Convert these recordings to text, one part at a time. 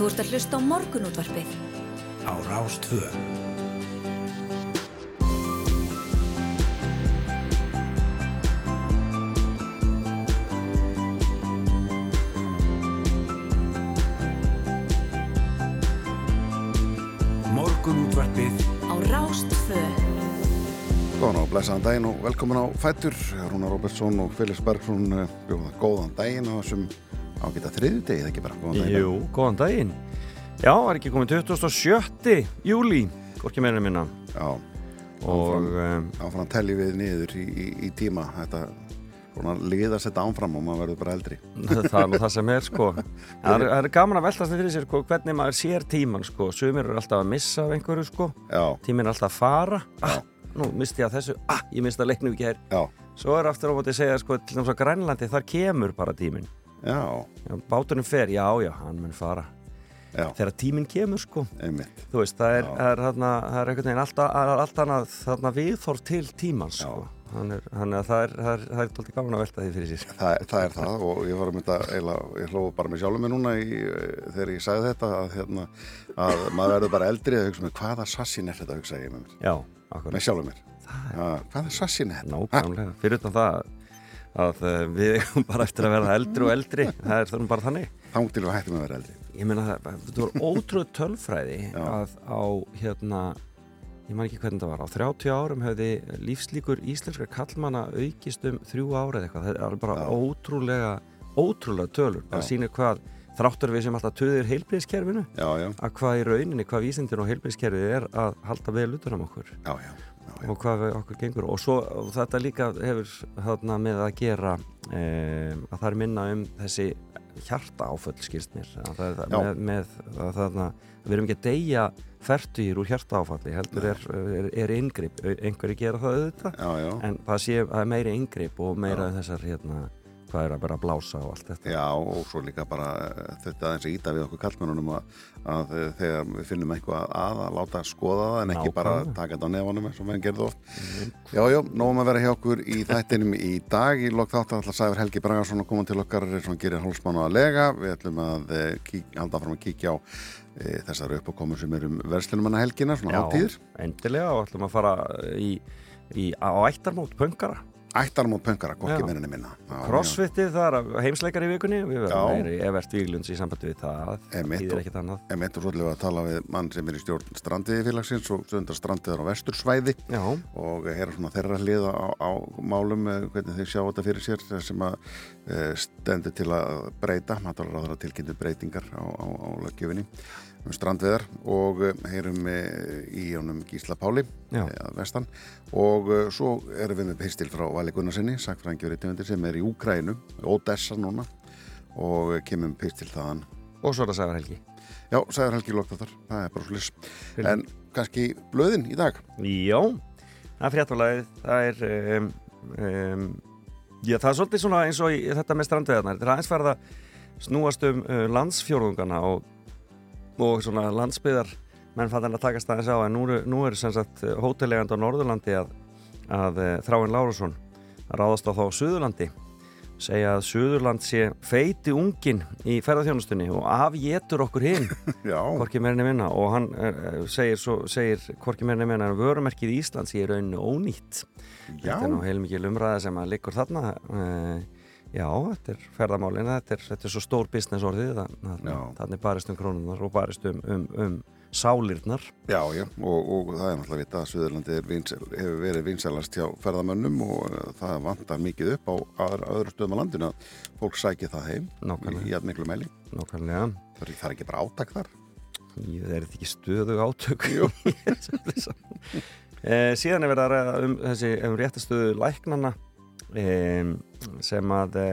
Þú ert að hlusta á morgunútvarpið. Á Rástvö. Morgunútvarpið Á Rástvö. Góðan og blessaðan daginn og velkomin á Fætur Rúnar Róbertsson og Felix Bergson eh, bjóða góðan daginn á þessum ágita þriðu degi, það ekki bara góðan daginn Jú, góðan daginn. Já, það er ekki komið 27. júli Hvorki meira minna. Já, Og Áfram. um, telli við niður í, í, í tíma. Þetta liðast þetta áfram og maður verður bara eldri. Það er nú það sem er sko. Það er, er gaman að veltast fyrir sér sko, hvernig maður sér tíman sko. Sumir eru alltaf að missa af einhverju sko. Já, Tíminn er alltaf að fara. Ah. Nú misti ég að þessu, ah, ég misti að leiknum ekki hér já, Svo er aftur á móti að segja sko, til að Grænlandi, þar kemur bara tíminn já, Bátunum fer, já, já, hann mun fara. Já, Þegar tíminn kemur sko. Einmitt. Þú veist, það er, er, þarna, það er einhvern veginn allt annað þarna viðþorf til tímans sko. Þannig að það er, er, er tólti gaman að velta því fyrir sér. Það, það er það og ég var að mynda ég hlóðu bara með sjálfum mig núna í, þegar ég sagði þetta að, hérna, að maður verður bara eldri að hugsa með hvaða sassin er þetta? hugsa ég með mér, Já, með sjálfum mér. Ja, hvaða sassin er þetta? Nákvæmlega. Fyrir utan það að uh, við erum bara eftir að verða eldri og eldri. Það er bara þannig. Þá til við hættum að vera eldri Ég meina það, þetta var ótrúð tölfræði að á hérna, ég man ekki hvernig það var, á 30 árum hefði lífslíkur íslenskar kallmanna aukist um þrjú árið eitthvað. Það er bara Já. ótrúlega, ótrúlega tölur. Já. sýnir hvað þráttur við sem alltaf töðir já, að hvað í rauninni, hvað vísindin og heilbriðskerfið er að halda vel utan um okkur já, já. Og hvað við okkur gengur. Og svo og þetta líka hefur þarna með að gera um, að það er minna um þessi hjarta áföll Já. með, með að þarna við erum ekki að deyja færtugir úr hjarta áfalli heldur er, er, er yngripp einhverju gera það auðvitað já, já. en það sé að er meiri yngripp og meira þessar hérna hvað er að bara blása og allt þetta. Já, og svo líka bara eh, þetta aðeins að íta við okkur kallmennunum að, að þegar við finnum eitthvað að að láta skoða það en ekki bara Nákvæmlega. taka þetta á nefanum eins og menn gerðu oft. Já, já, nógum að vera hjá okkur í þættinum í dag. Í lok þátt að alltaf Sæður Helgi Bragarsson að koma til okkar sem gerir hálfsmánu að lega. Við ætlum að eh, kík, halda fram að kíkja á e, þessar uppákomur sem eru um verslunumanna helgina, svona hátíðir. endilega og ætlum að fara í, í, á ættarmót pöngara Ættar mót pöngara, kokki minna. Já, Crossfitið, það er heimsleikar í vikunni við verðum meiri Evert Víglunds í sambandi við það. Og- ekkert annað. En mitt og svolítið að tala við mann sem er í stjórn strandiði félagsins og stundar strandiðar á vestursvæði. Já, og heyra svona þeirra hliða á, á málum eh, hvernig þeir sjá þetta fyrir sér eh, sem að e, stendur til að breyta. Matalara aðra tilkynntu breytingar á, á, á lögjöfinni um strandveðar og e, heyrum e, í honum Gísla Páli að vestan. Og e, svo erum við með pistil frá Vali Gunnarsinni sagfræðingjur í tjóðundir sem er í Úkrænu Odessa núna og kemum pistil þaðan. Og svo er það Sævar Helgi. Já, sagður Helgi Lókþáttar, það er bara svo lis en kannski blöðin í dag? Já, það er fréttalæðið það er um, um, já, það er svolítið svona eins og í, þetta með strandveðarnar, þetta er aðeins verða snúast um uh, landsfjórðungana og, og svona landsbyðar menn fann að takast aðeins á en nú, nú er sem sagt hótelegand á Norðurlandi að, að uh, Þráin Lárusson ráðast á þá Suðurlandi segja að Suðurland sé feiti ungin í ferðarþjónustunni og afétur okkur hinn Já, Hvorki meirinni minna. Og hann uh, segir, svo, segir hvorki meirinni minna að vörumerkið Íslands í rauninu ónýtt. Já, þetta er nú heilmikið umræða sem að liggur þarna uh, já, þetta er ferðamálin þetta er, þetta er svo stór business orðið þannig barist um krónunar og barist um, um, um sálirnar. Já, já, og, og það er náttúrulega vita að Suðurlandi vinsæl, hefur verið vinsælast hjá ferðamönnum og uh, það vantar mikið upp á aðra, öðru stöðum á landinu að fólk sæki það heim í nákvæmlega, að miklu mæli. nákvæmlega. Það er, ekki bara átak þar. Í- það er ekki stöðu átök. E, síðan er verið að ræða um þessi um réttastöðu læknana sem að e,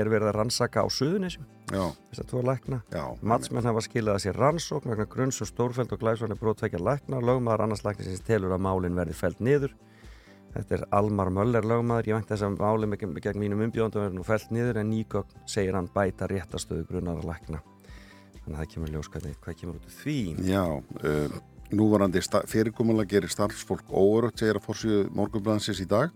er verið að rannsaka á suðunisum Já, þess að tvo lækna. Matsmenn hafa skilað að sér rannsókn vegna grunns og stórfæld og glæsvarni brotvekja lækna. Lögmaður annars lækni sem telur að málinn verði fælt niður. Þetta er Almar Möller lögmaður, ég vænti þess að málinn gegn, mínum umbjóðandum verði nú fælt niður en nýgögn segir hann bæta réttastöðu grunnar að lækna. Þannig að það kemur ljós hvernig, hvað kemur út úr því. Já, uh, Núvarandi fyrirkomulega gerir starfsfólk óörugt, segir að fórsíðu morgunblansins í dag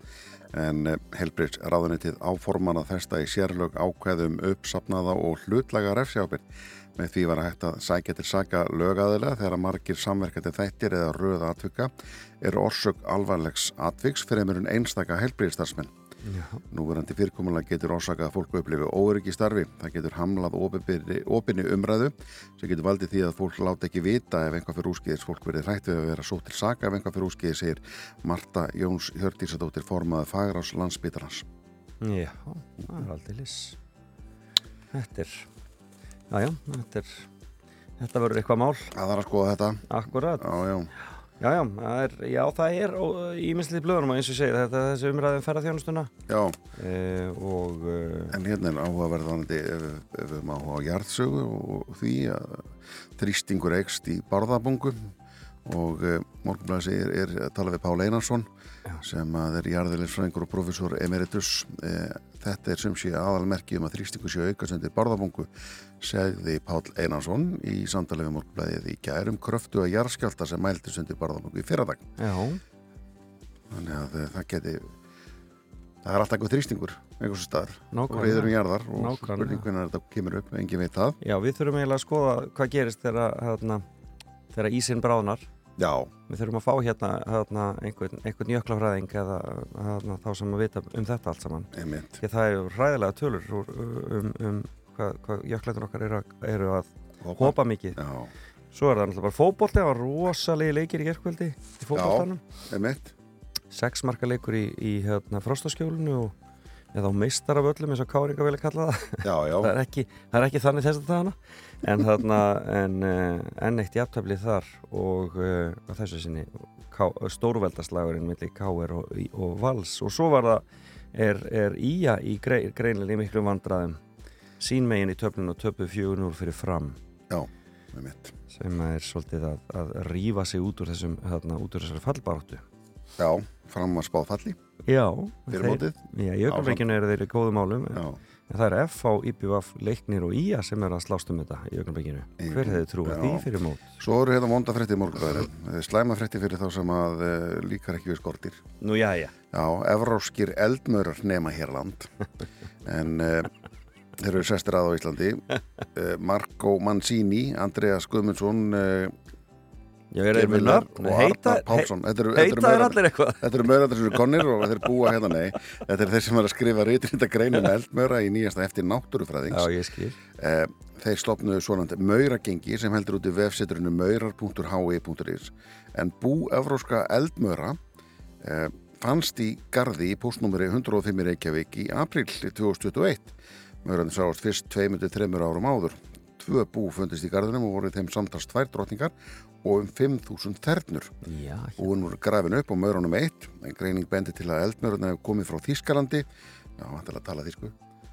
en helbriðs ráðunitið áforman að þesta í sérlög ákveðum uppsapnaða og hlutlaga refsjáfinn. Með því var að hægt að sækja til saka lögaðilega þegar margir samverkandi þættir eða röða atvika er orsök alvarlegs atviks fyrir einstaka helbriðstarfsmenn. Núverandi fyrirkomulega getur orsakað að fólku upplifi óryggi starfi. Það getur hamlað opinni umræðu sem getur valdið því að fólk láta ekki vita ef einhvað fyrir úskiðis fólk verið hrætt við að vera svo til saka ef einhvað fyrir úskiðis segir Marta Jóns Hjördísadóttir formaði Fagrás landsbytarnas. Já, það er aldrei lis. Þetta er, já já, þetta er, þetta verður eitthvað mál. Það er að skoða þetta. Akkurat. Já, já. Já, já, það er, já, það er íminnslið blöðunum eins og segir þetta þessi umræðum ferðarþjónustuna Já, e, og e, en hérna er áhugaverðanandi ef, ef við má á jarðsögu og því að þrýstingur eikst í barðabungu. Og e, morgunblæsi er, er að tala við Pál Einarsson Já. sem að er jarðilegsfræðingur og professor emeritus e, þetta er sem sé aðalmerki um að þrýstingu sé aukast undir barðabungu segði Pál Einarsson í samtalið við morgunblæðið í gærum kröftu að jarðskjálta sem mæltist undir barðabungu í fyrradag já, þannig að eh, það geti það er alltaf eitthvað þrýstingur einhversu staðar og reyður um jarðar og Nákvæmlega. spurningin er þetta kemur upp, engin veit það Já, við þurfum eiginlega að skoða hvað gerist þegar, hérna, þegar ísinn bráðnar. Já, Við þurfum að fá hérna, hérna einhvern, einhvern jöklafræðing eða hérna, þá sem að vita um þetta allt saman. einmitt Því það eru ræðilega tölur um, um hvað, hvað jöklætur okkar eru eru að hopa mikið. já, Svo er það náttúrulega bara fótbolti, það var rosalegi leikir í gerkvöldi í fótboltanum. einmitt Sex marka leikur í, í hérna, frostaskjólinu og eða meistar af öllum eins og Káringa vilja kalla það. já, já, það, er ekki, það er ekki þannig þess að það hana. En þarna, en, uh, en eitt jafntefli þar og uh, þessu sinni stórveldaslægurinn millir Káir og, og Vals. Og svo var það er, er Ía í grei, greinlega í miklu vandraðum sínmegin í töflun og töpu 4-0 fyrir fram. Einmitt. Sem er svolítið að, að rífa sig út úr þessum, hérna, út úr þessari fallbaráttu. Já, fram að spáð falli Já, fyrir mótið? Já, í augnablikinu eru þeir í góðum málum já, en það er F á IPVF, Leiknir og IA sem er að slást um þetta í augnablikinu Hver hefði trúið því fyrir mót? svo eru hérna vonda frétti í morgunbæðinu slæma frétti fyrir þá sem að uh, líkar ekki við skortir. Nú, já, já. Já, evróskir eldmörar nema hérland en uh, þeir eru sestir að á Íslandi. Uh, Marco Mancini Andreas Guðmundsson nöfn? og Heita, Arnar Pálsson. Þetta eru- þetta eru heita er allir eitthvað. Þetta eru mauratar sem eru konir og þeir búa hérna nei. Þetta er þeir sem er að skrifa reytrinda greinin eldmaura í nýjasta eftir náttúrufræðings. Já, ég skil. Eh, Þeir stopnuðu svonandi mauragengi sem heldur út í vefseturinu maurar.hi.is en bú evróska eldmaura eh, fannst í gardi í postnúmeri 105 í Reykjavík í april 2021 Maurarnir sáast fyrst 2-3 árum áður. Tvö bú fundist í gardinum og voru þeim samtals tvær drotningar og um 5.000 þernur. Já, Búin voru grafin upp á maurunum eitt en greining bendi til að eldmauruna hefur komið frá Þískalandi Já, hann til að tala þísku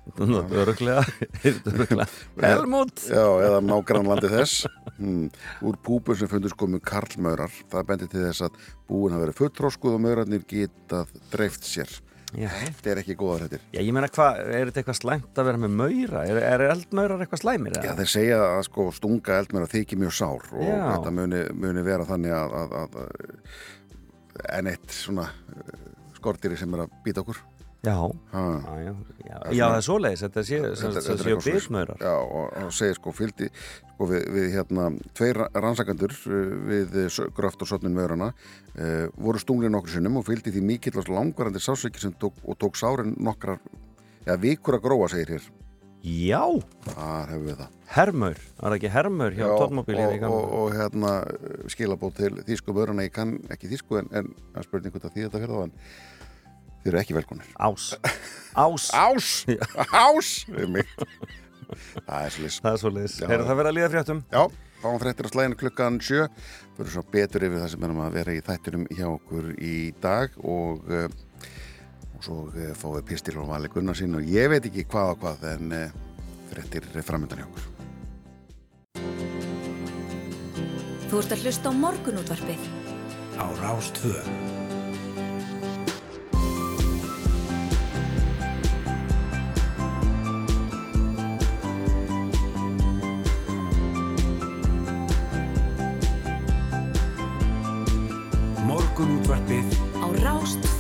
öruglega Öruglega Helmut Já, eða nágrannlandi þess. Hmm. Úr púpum sem fundust komu karlmaurar. Það bendi til þess að búin hafa verið fulltróskuð og maurarnir getað dreift sér Já, Þetta er ekki góðar hættir Já, ég meina hvað, er þetta eitthvað slæmt að vera með maura? Er, er eldmaurar eitthvað slæmir? Já, þeir segja að sko stunga eldmaura þykir mjög sár og Já. þetta muni, muni vera þannig að, að, að, að en eitt svona eh, skordýri sem er að býta okkur Já, já, já, já, já það er svoleiðis, þetta sé, Þetta- þetta, þetta þetta séu bitmaurar. Já, og, og segir sko fylgdi sko við, við hérna tveir rannsakandur við s- gröft og sötnun meðurana uh, voru stunglið nokkur sinnum og fylgdi því mikill og langvarandi sásveiki sem tók, og tók sárin nokkrar já, vikur að gróa segir hér. Já, þar hefur við það. Hermur, var það ekki hermur hjá Já, tónmóbílið í og, og, gamla? og hérna skilabót til þýsku meðurana ég kann ekki þýsku en, en að spurning hvort að því þetta fyrir þá en þið eru ekki velkonir Ás, ás, Ás! Ás! Það er svolítið það er svoleiðis. Já. Heyrðu það verið að líða fréttum? Já, fáum fréttir á slæðinu klukkan sjö fyrir svo betur yfir það sem erum að vera í þættinum hjá okkur í dag og, uh, og svo uh, fáum við pistil og vali Gunnarsinn og ég veit ekki hvað og hvað en uh, fréttir er framöndan hjá okkur Þú ert að hlusta á morgunútvarpið. á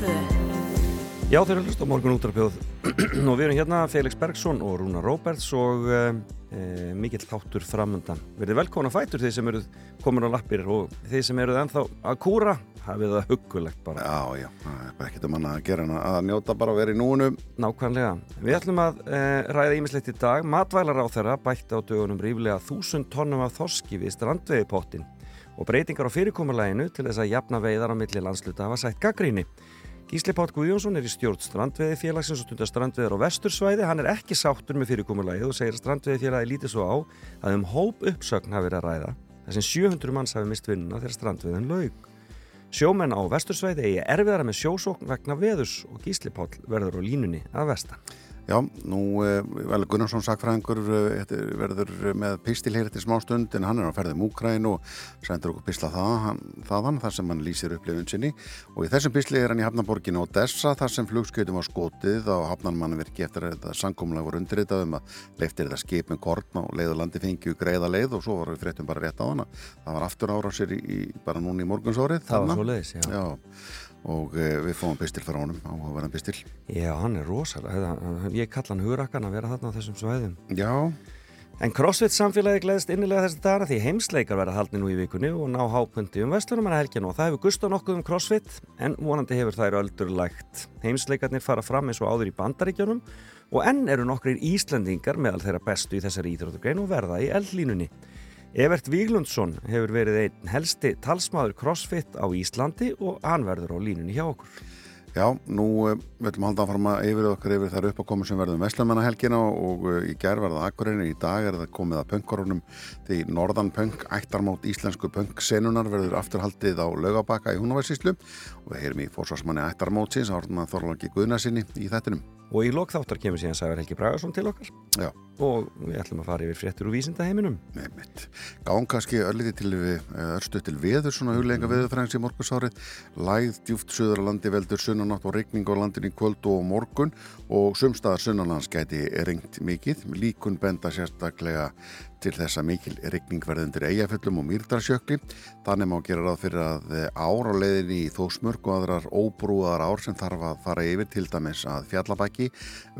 Rástvö Já, þeir eru hlust á morgun útrapjóð og við erum hérna Felix Bergsson og Rúna Róberts og e, mikill þáttur framöndan. Verðið velkona fætur þeir sem eru komin á lappir og þeir sem eru ennþá að kúra, hafið það huggulegt bara. Já, já, það er bara ekkert um annað að gera en að njóta bara að vera í núinu. Nákvæmlega. Við ætlum að e, ræða ímislegt í dag. Matvælar á þeirra bætti á dögunum ríflega þúsund tónnum af þorski við strandveiðipottin og breytingar á fyrirkomuleginu til þess að jafna veiðar á milli landsluta hafa sætt gaggríni. Gísli Pátt Guðjónsson er í stjórn strandveði félagsins og stundar strandveðar á vestursvæði. Hann er ekki sáttur með fyrirkomulagið og segir að strandveði félagi lítið svo á að um hóp uppsögn hafi verið að ræða. Það sem 700 manns hafi mist vinnuna þegar strandveðin laug. Sjómenn á vestursvæði eigi erfiðara með sjósókn vegna veðus og Gísli Pátt verður á línunni að vestan. Já, nú eh, Vel Gunnarsson sakfræðingur eh, verður með pistil hér eftir smá stund en hann er á ferðum Úkræn og sendur okkur pisla það, hann, þaðan þar sem hann lýsir upplifun sinni. Og í þessum pisli er hann í Hafnaborginu Odessa þar sem flugskautum var skotið og Hafnarmannverki eftir að þetta sangkomlega voru undirritað um að leiftir þetta skip með kortn og leiðalandi fengju greiða leið og svo var við fréttum bara rétt á hana það var aftur ára á sér í, í, bara núni í morgunsórið Það var svo leiðis, já. já og e, við fáum pistil frá honum áhugaverðan pistil Já, hann er rosalega, ég kalla hann hugrakkan að vera þarna á þessum svæðum Já En CrossFit samfélagi gleðist innilega þessi dara því heimsleikar verða haldni nú í vikunni og ná hápundi um vestlunum en helginu og það hefur gust á nokkuð um CrossFit en vonandi hefur þær öldur lægt. Heimsleikarnir fara fram eins og áður í bandaríkjónum og enn eru nokkrir Íslandingar meðal þeirra bestu í þessari íþróttugrein og verða í eldlínunni. Evert Víglundsson hefur verið einn helsti talsmaður CrossFit á Íslandi og hann verður á línunni hjá okkur. Já, nú ætlum að halda að fara yfir okkar yfir þar uppákomi sem verðum Veslumannahelgina og uh, í gerð verða Akureyri, í dag er það komið að pönkorunum því Norðan Pönk, ættarmátt íslensku pönksenunar verður afturhaldið á laugabaka í Húnaværsíslu og við heyrum í fórsvarsmanni ættarmáttsins, Árna Þorlóki Guðnarsinni í þettinum. Og í lokþáttar kemur síðan Sævar Helgi Bragarsson til okkar Já. Og við ætlum að fara yfir fréttur úr vísindaheiminum. Nei, mitt. Gáum kannski ölliti til við, örstu til veður, svona hugleika mm. veðurfræðings í morgunsárið. Læð djúft söðurlandi veldur sunnanátt og regning á landin í kvöld og morgun og sumstaðar sunnanlands gæti ringt mikið. Líkun benda sérstaklega til þess að mikil regning verði undir eigaföllum og mýrdarsjökli. Þannig má gera ráð fyrir að ár á leiðinni í þósmörk og aðrar óbrúaðar ár sem þarf að fara yfir til dæmis að fjallabæki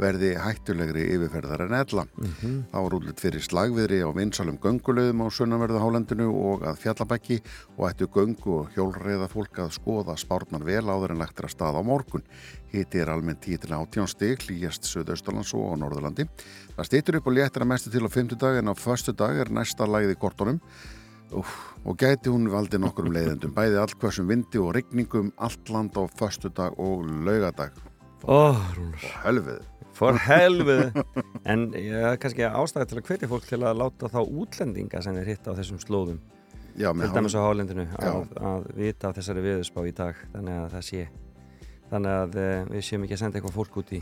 verði hættulegri yfirferðar en ella. Mm -hmm. Þá er útlut fyrir slagviðri á vinsalum göngulöðum á sunnanverðu hálendinu og að fjallabæki og ættu göngu og hjólreiða fólk að skoða spárnar vel áður en er að staða á morgun. Hiti er almennt 10-18 stig, hlýjast Suðausturlands og á Norðurlandi. Það stýtur upp og léttir að mestu til á 50 dag en á förstu dag er næsta lægið í kortunum Úf, og gæti hún valdi nokkur um leiðendum, bæði allkvæmsum vindi og regningum allt land á förstu dag og laugadag. Oh, For helvið. For helvið. en ég er kannski ástæði til að hvetja fólk til að láta þá útlendinga sem er hitt á þessum slóðum. Já, til dæmis á hálendinu að, að vita þessari viðspá í dag þannig að það sé þannig að eh, við séum ekki að senda eitthvað fólk út í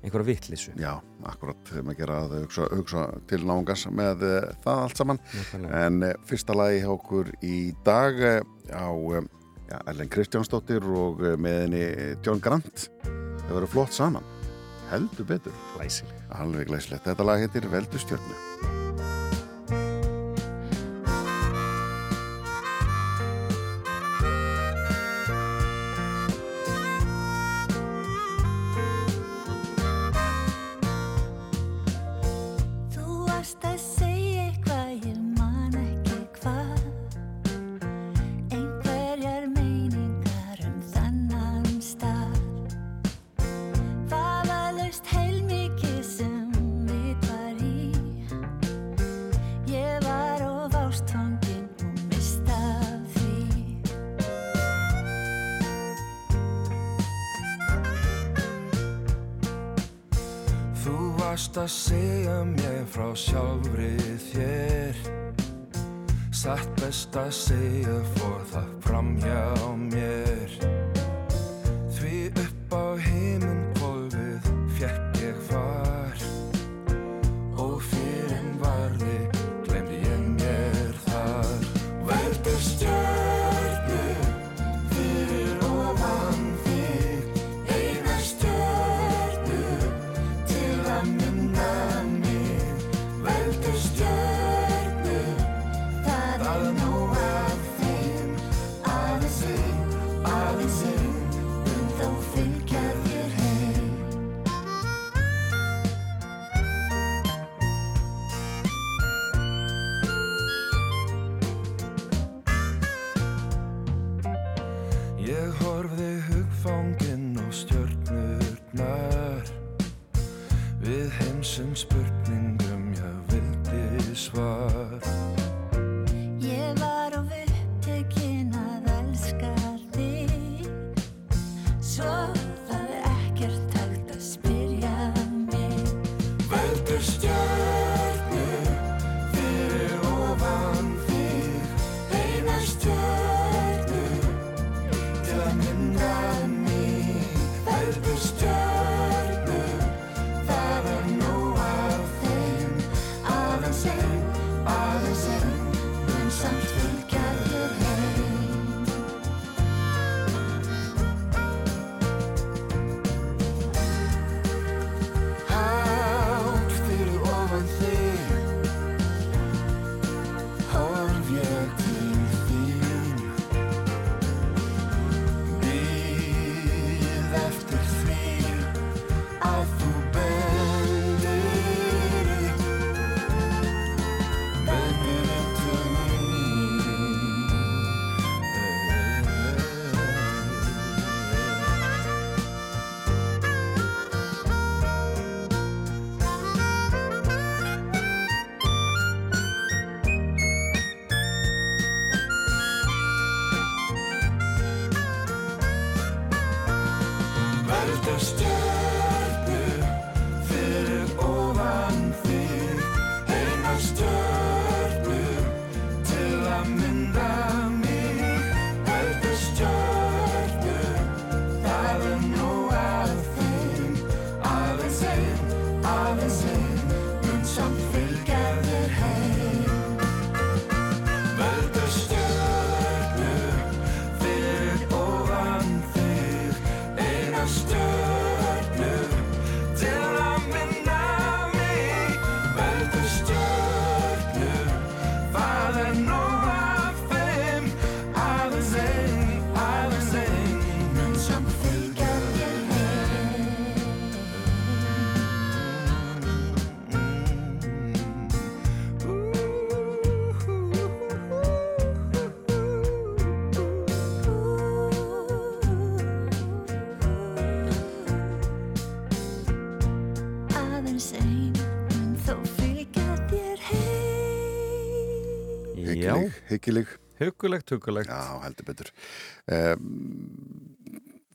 einhverja vittlissu. Já, akkurat þegar maður gera að hugsa, hugsa til náungas með uh, það allt saman Nákvæmlega. en uh, fyrsta lagi hjá okkur í dag uh, á Ellen Kristjánsdóttir og með henni John Grant það verður flott saman heldur betur. Glæsileg. Alveg glæsilegt. Þetta lag heitir Veldustjörnu varst að segja mér frá sjálfri þér. Satt best að segja fór það fram hjá mér Hyggileg, hugulegt, hugulegt Já, heldur betur. Um,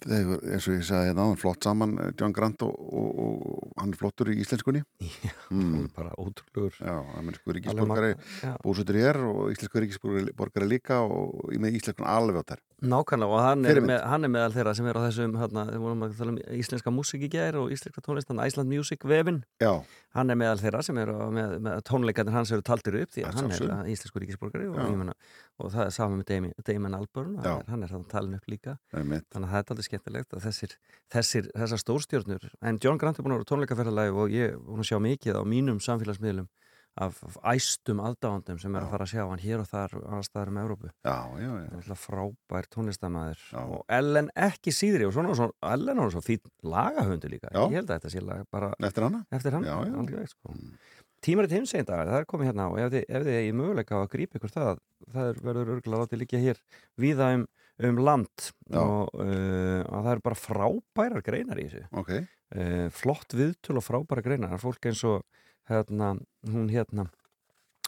Þegar, eins og ég sagði hérna áðan, flott saman eh, John Grant og, og, og hann er flottur í íslenskunni. Já, mm. bara ótrúlegur. Já, amerísku Alveg ríkisborgari magna- já. búsutur ég er og íslensku ríkisborgari líka og með íslenskun alveg á þær. Nákvæmlega og hann er, með, hann er meðal þeirra sem er á þessum hérna, um íslenska músík í gær og íslenska tónlist, hann Iceland Music vefin Já, hann er meðal þeirra sem er með, með tónleikarnir hans eru taldir upp því Að hann er íslensku ríkisborgari og, ég meina, og það er saman með Damon, Albarn hann er, hann er þannig talin upp líka það er þannig að það er aldrei skemmtilegt að þessir, þessir, þessar stórstjórnur en John Grant er búin að vera tónleikaferðalagi og ég er búin að sjá mikið á mínum samfélagsmiðlum af, af æstum aðdáðandum sem er Já. að fara að sjá hann hér og þar annars staðar um Já, já, já, Það er frábær tónlistamæður og Ellen ekki síðri og svona, svona Ellen er svo fín lagahöndu líka Já. ég held að þetta sé lag bara eftir hana eftir hann já. alveg, sko. Mm. Tímarið hinsegin dagar, það er komið hérna og ef þið, ef þið eigi möguleika á að grípa ykkur það það er, verður örgulega látið líka hér víða um, um land. Já. og uh, að það eru bara frábærar greinar í þessu. Ok, uh, flott viðtöl og frábæra greinar. Er fólk eins og hérna, hún hérna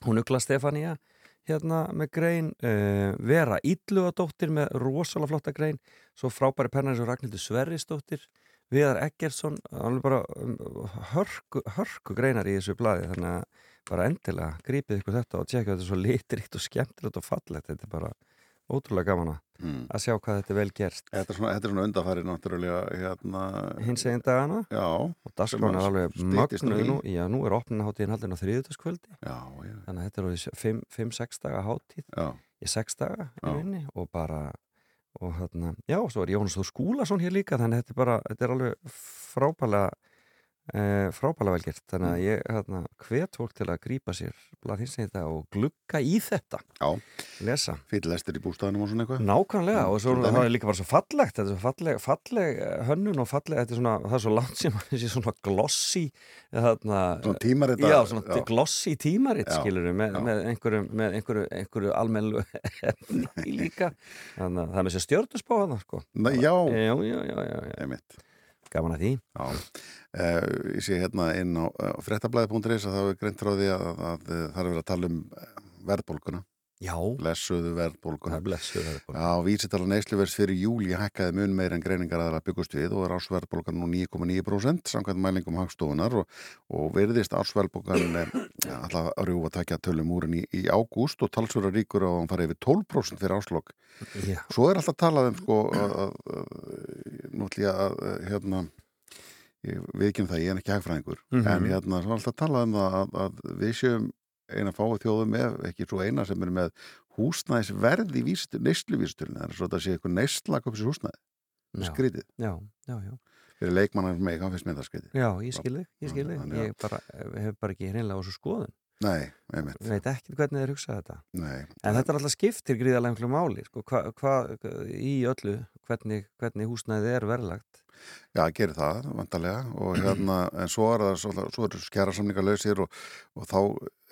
hún Ugla Stefania hérna með grein. Uh, Vera Íllugadóttir með rosalega flotta grein. Svo frábæri pennar eins og Ragnhildur Sverrisdóttir Viðar Eggertsson alveg bara um, hörku, hörku greinar í þessu blaði þannig að bara endilega grípið ykkur þetta og tjekka þetta er svo litrikt og skemmtilegt og fallegt þetta er bara ótrúlega gaman að- mm. að sjá hvað þetta er vel gerst Þetta er svona, þetta er svona undarfæri náttúrulega hérna, hins eginn dagana. Já, og dagskráin er alveg styttist nú já, nú er opninaháttíðin haldin á þriðutaskvöldi þannig að þetta er orðið 5-6 daga háttíð í 6 daga og bara og hérna, já, svo er Jónas Þór Skúlason hér líka, þannig að þetta er bara þetta er alveg frábælega e, frábælega velgert, þannig Mm. að ég hérna, hvet fólk til að grípa sér og glugga í þetta. Já. Lesa. Fyrir lestir í bústæðanum og svona eitthvað. Nákvæmlega Mm, og svo það er líka bara svo fallegt þetta er svo falleg, falleg eh, hönnun og falleg þetta er svona, það er svo langt sem að þessi svona glossy þarna, Svona tímarit Já, svona já. glossy tímarit Já, skilur með, já. með einhverju, með einhverju, einhverju almennu efni líka. Þannig að það er með sér stjörnusbá hann sko. Já, já, já, já, já, gaman að því. Já, uh, ég sé hérna inn á uh, frettablaði.is að það er greint frá því að, að, að það er verið að tala um eh, verðbólguna, Já, lesuðu það verðbólguna. er blessuð verðbólga. Já, vísitala neysluvers fyrir júli hækkaði mun meir en greiningar aðra byggust við og er ásverðbólgan nú 9,9% samkvæmt mælingum hagstofunar og, og verðist ásverðbólgan ja, alltaf rjúfa að takja tölum úrin í, í ágúst og talsverða ríkur á að hann fara yfir 12% fyrir áslokk. Svo er alltaf talað um sko að, að, að nú ætlum ég að að, hérna við ekki um það, ég er ekki hagfræðingur Mhm. en hérna, svo er alltaf talað um það að, að við séum eina fáið þjóðum ef ekki svo eina sem er með húsnæðisverð í neysluvísutölinu, svo að það sé eitthvað neysla kopis húsnæði, já, skrítið já, já, já. fyrir leikmannar með, hann finnst mér það skrítið Já, ég skil þig, ég skil þig. Þannig að- Ég bara, hef bara ekki hreinlega á þessu skoðun. Nei, einmitt, Ég veit ekki hvernig þeir hugsa þetta. nei En þetta er alltaf skiptir gríðarlega einhverju máli, sko, hvað hva, í öllu, hvernig, hvernig húsnæði er verðlagt. Já, gerir það, vantarlega og hérna, en svo er það svo, svo er skjara samningar lausir og, og þá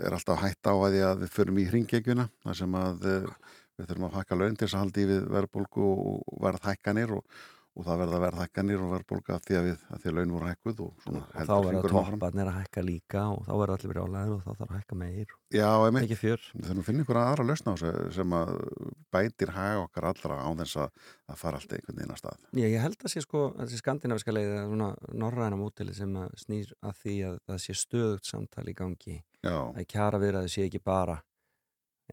er alltaf hætta á að því að við förum í hringekjuna, þar sem að eh, við þurfum að hækka laun til þess að haldi við verðbólgu og verð hækkanir og, og það verða verð hækkanir og verðbólga af því að, við, að því að laun voru hækkuð og Og þá verða topparnir að hækka líka og þá verða allir brjálæðir og þá þarf að hækka meir. Já, Ekki fjör. þurfum að finna einhverja aðra lausna á þessu sem að bætir haga okkar allra á þess að, að fara allt einhvern veginn að stað. Já, ég held að sé sko, þessi skandinaviska leið norræna mótili sem snýr að því að það sé stöðugt samtal í gangi. Já, Að kjara við að það sé ekki bara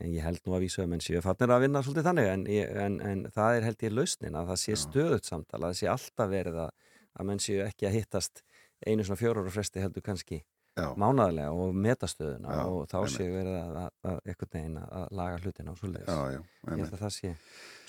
en ég held nú að vísa um en séu fannir að vinna svolítið þannig en, en, en það er held ég lausnin að það sé Já. stöðugt samtal að það sé alltaf verið að, að menn séu ekki að hittast einu svona fjórar og fresti heldur kannski já, mánaðarlega og metastöðuna Já, og þá séu verið að, að, að einhvern veginn að, að laga hlutina og svoleiðis. já, Ég held að það sé.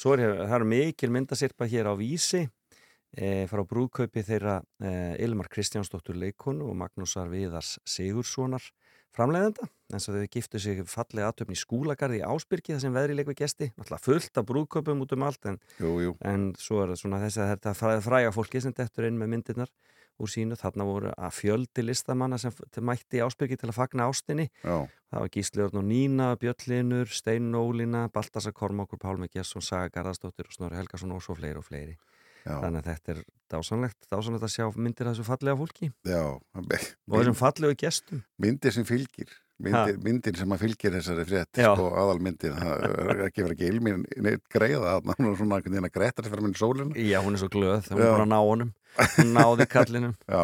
Svo er það eru mikil myndasirpa hér á Vísi e, frá brúðkaupi þeirra e, Ilmar Kristjánsdóttur leikonu og Magnúsar Viðars Sigurssonar framleiðenda, eins og þau giftu sig fallið aðtöfni í skúlagarði í Ásbyrgi þar sem veðri leik við gesti, alltaf fullt af brúðkaupum út um allt en, Jú, jú, en svo er svona þessi að þetta fræ, fræga fólki sem dettur inn með myndirnar úr sínu, þarna voru að fjöldi listamanna sem mætti í Ásbyrgi til að fagna ástinni. Já, Það var Gísli Örn og Nína, Bjöllinur, Steinn Ólína, Baltasar Kormákur, Pálmi Gesson, Saga Garðarsdóttir og Snorri Helgason og svo fleiri og fleiri. Já, Þannig að þetta er dásanlegt, dásanlegt að sjá myndir af þessu fallega fólki. Já, og þessum fallegu gestum. myndir sem fylgir myndir, myndir sem að fylgir þessari frétt sko, aðalmyndir, það er ekki verið ekki ilmin greiða, það er svona að greita sér fyrir minni sólinu Já, hún er svo glöð, Já. var bara að ná honum, hún náði kallinum. já,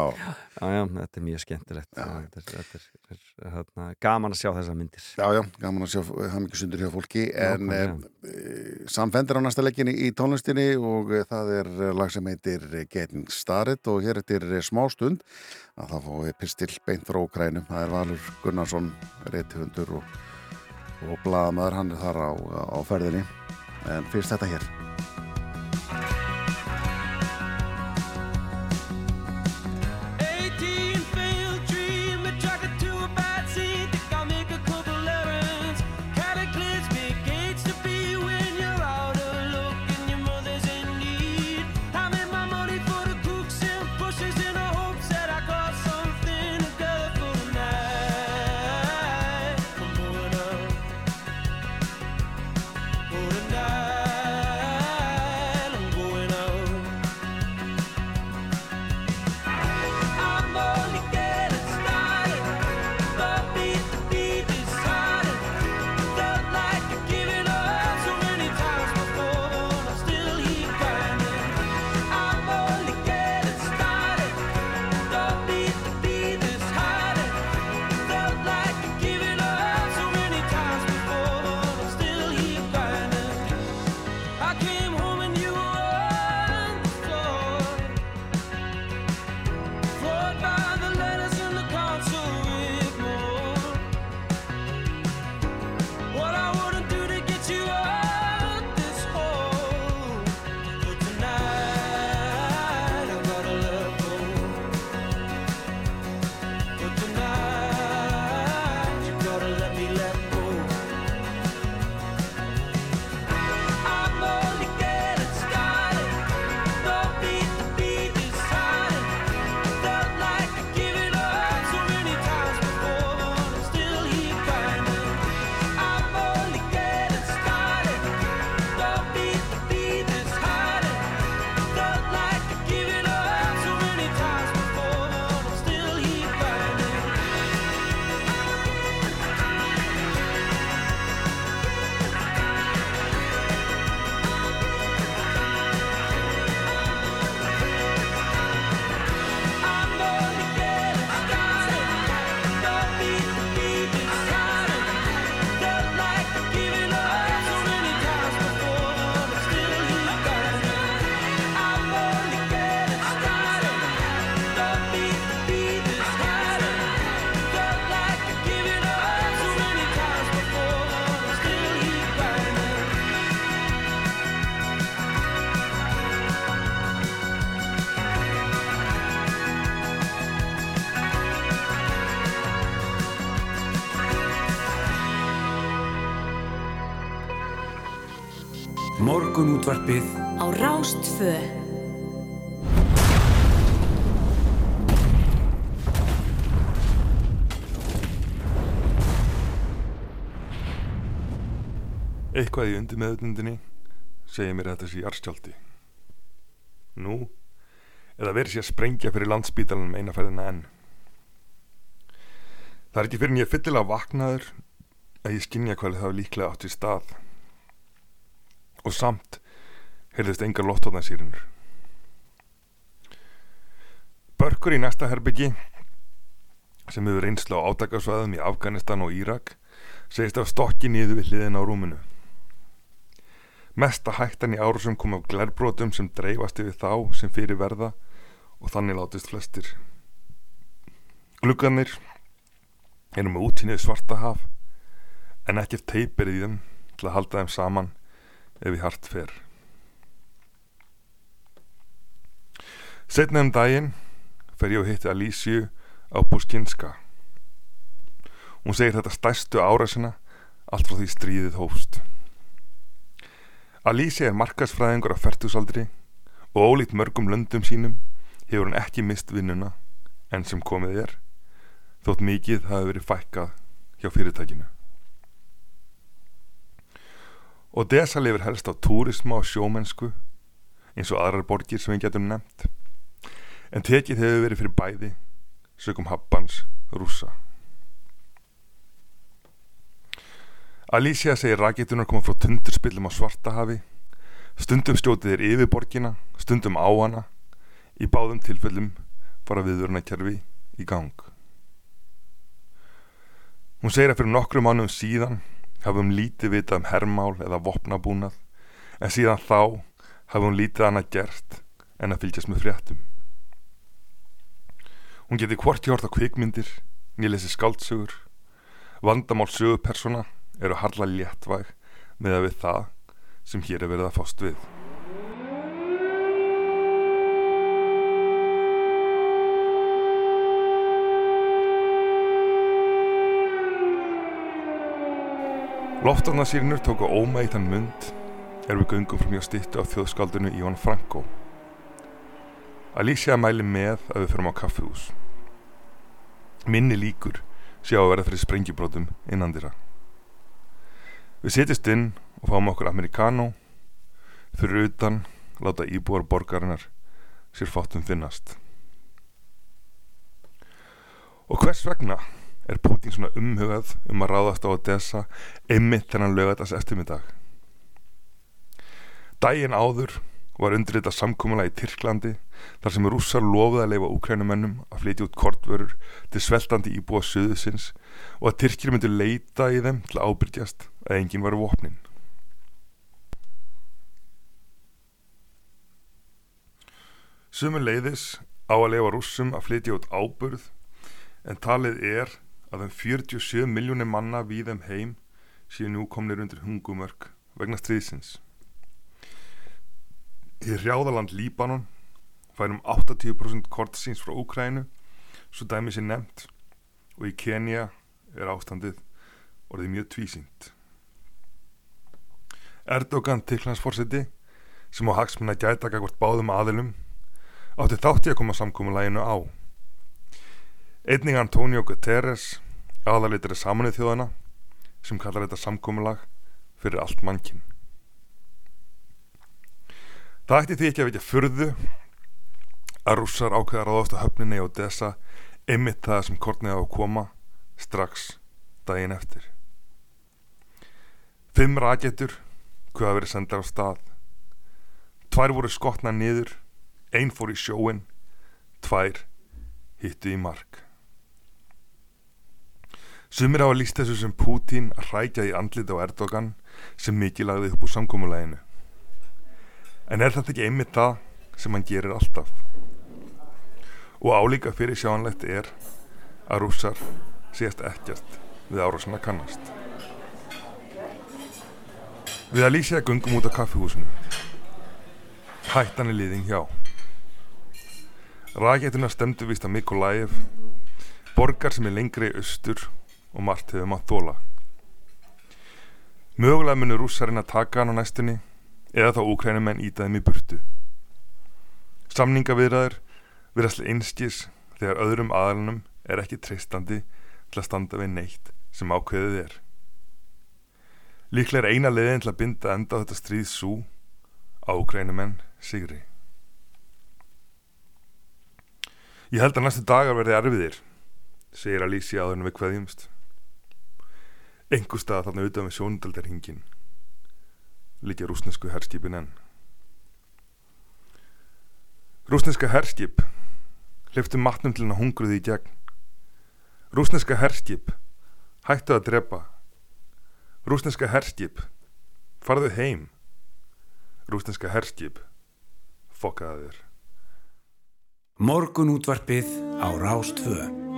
Já, já, þetta er mjög skemmtilegt. Þetta er, þetta er, er, er gaman að sjá þessar myndir. já, já, gaman að sjá hann ekki sundur hjá fólki en e, Nákvæmlega. samfendur á næsta leikinni í tónlistinni og e, það er eh, lag sem heitir Getting Started og hér eftir eh, smá stund að það fái pistil beint frá Ukrænum, það er Valur Gunnarsson reythundur og, og blaðamaður, hann er þar á, á ferðinni en fyrst þetta hér Morgun útvarpið á Rástfö. Eitthvað í undir meðutundinni segir mér að þetta sé jarðskjálti. Nú, eða verið sé að sprengja fyrir landsbítalanum einaferðina enn. Það er ekki fyrir en ég er fyllilega vaknaður að ég skinja hvað það hafi líklega átt í stað. Og samt heyrðist engar lottóðnarsýrunur. Börkur í næsta herbyggi sem hefur reynslu á átakasvæðum í Afganistan og Írak segist af stokki niður við hliðin á rúminu. Mesta hættan í árusum kom af glerbrotum sem dreifast yfir þá sem fyrir verða og þannig látist flestir. Glugganir eru með útínnið svarta haf en ekkert teipir í þeim til að halda þeim saman ef í hart fer. Setna um daginn fer ég og hitti Alísiu á Buskinska. Hún segir þetta stærstu árasina allt frá því stríðið hófst. Alicia er markasfræðingur á fertusaldri og ólíkt mörgum löndum sínum hefur hann ekki mist vinnuna enn sem komið er þótt mikið hafi verið fækkað hjá fyrirtækinu. Og Desa lifir helst á túrisma og sjómennsku eins og aðrar borgir sem við getum nefnt en tekið hefur verið fyrir bæði sögum happans rúsa. Alicia segir rakitunar koma frá tundurspillum á Svartahafi. Stundum stjótið er yfir borgina stundum á hana. Í báðum tilfellum fara viðvörunarkerfi í gang. Hún segir að fyrir nokkrum mánum síðan hafum lítið vitað um hermál eða vopnabúnað en síðan þá hafum lítið annað gert en að fylgjast með fréttum Hún geti hvort hjort á kvikmyndir nýlesi skáldsögur vandamál sögupersona eru harla léttvæg með að við það sem hér er verið að fást við. Loftarnasýrinur tóku óma í þann mund er við göngum frá mjög stittu á þjóðskaldinu Íván Franko. Alicia mæli með að við förum á kaffihús. Minni líkur sjá að verða fyrir sprengjubrótum innandira. Við setjast inn og fáum okkur amerikano fyrir utan láta íbúar borgarinnar sér fátum finnast. Og hvers vegna er Putin svona umhugað um að ráðast á Odessa einmitt þennan lögatast eftirmiddag? Dægin áður var undirritað samkómula í Tyrklandi þar sem rússar lofuð að leifa úkrænumennum að flytja út kortvörur til sveltandi íbúa söðusins og að Tyrkir myndi leita í þeim til að ábyrgjast að enginn var vopnin. Sumur leiðis á að leifa rússum að flytja út ábyrð en talið er að um 47 miljónir manna við þeim heim séu nú komnir undir hungumörk vegna stríðsins. Í hrjáðaland Líbanon færum 80% kortsins frá Úkrænu svo dæmi sér nefnt og í Kenya er ástandið orðið mjög tvísýnt. Erdogan tiklansforseti sem á hagsmunna gæta gagvart báðum aðilum átti þátti að koma samkómulæginu á. Einning Antonio Guterres aðalitri samanuð þjóðana sem kallar þetta samkómulag fyrir allt mannkinn. Það ætti því ekki að vekja furðu að rússar ákveða ráðast á höfninni og dessa einmitt það sem kortnið á að koma strax daginn eftir. Fimm raketur hvað verið sendar á stað. Tvær voru skotna niður, ein fór í sjóin, tvær hittu í mark. Sumir hafa líst þessu sem Putin að hrækja í andlit á Erdogan sem mikið lagði upp úr samkómulæginu. En er þetta ekki einmitt það sem hann gerir alltaf? Og álíka fyrir sjáanlegt er að rússar sést ekkert við árásana kannast. Við að lýsja gungum út á kaffihúsinu. Hættan er liðin hjá. Raketuna stemdu vist að Mikolæf, borgar sem er lengri í austur og margt hefur maður þóla. Mögulega munur rússarinn að taka hann á næstunni eða þá úkrænumenn íta þeim í burtu. Samningaviðræður virðast einskis þegar öðrum aðalunum er ekki treystandi til að standa við neitt sem ákveðið er. Líklega er eina leiðin til að binda enda á þetta stríð svo á úkrænumenn sigri. Ég held að næstu dagar verði erfiðir, segir Alicia áður en við kveðjumst. Engu stað þarna utan við sjóndaldarhingin líkja rúsnesku herskipin enn. Rúsneska herskip hliftu matnum til hennar hungruði í gegn. Rúsneska herskip hættu að drepa. Rúsneska herskip farðu heim. Rúsneska herskip fokkaði þér. Morgun útvarpið á Rástvö.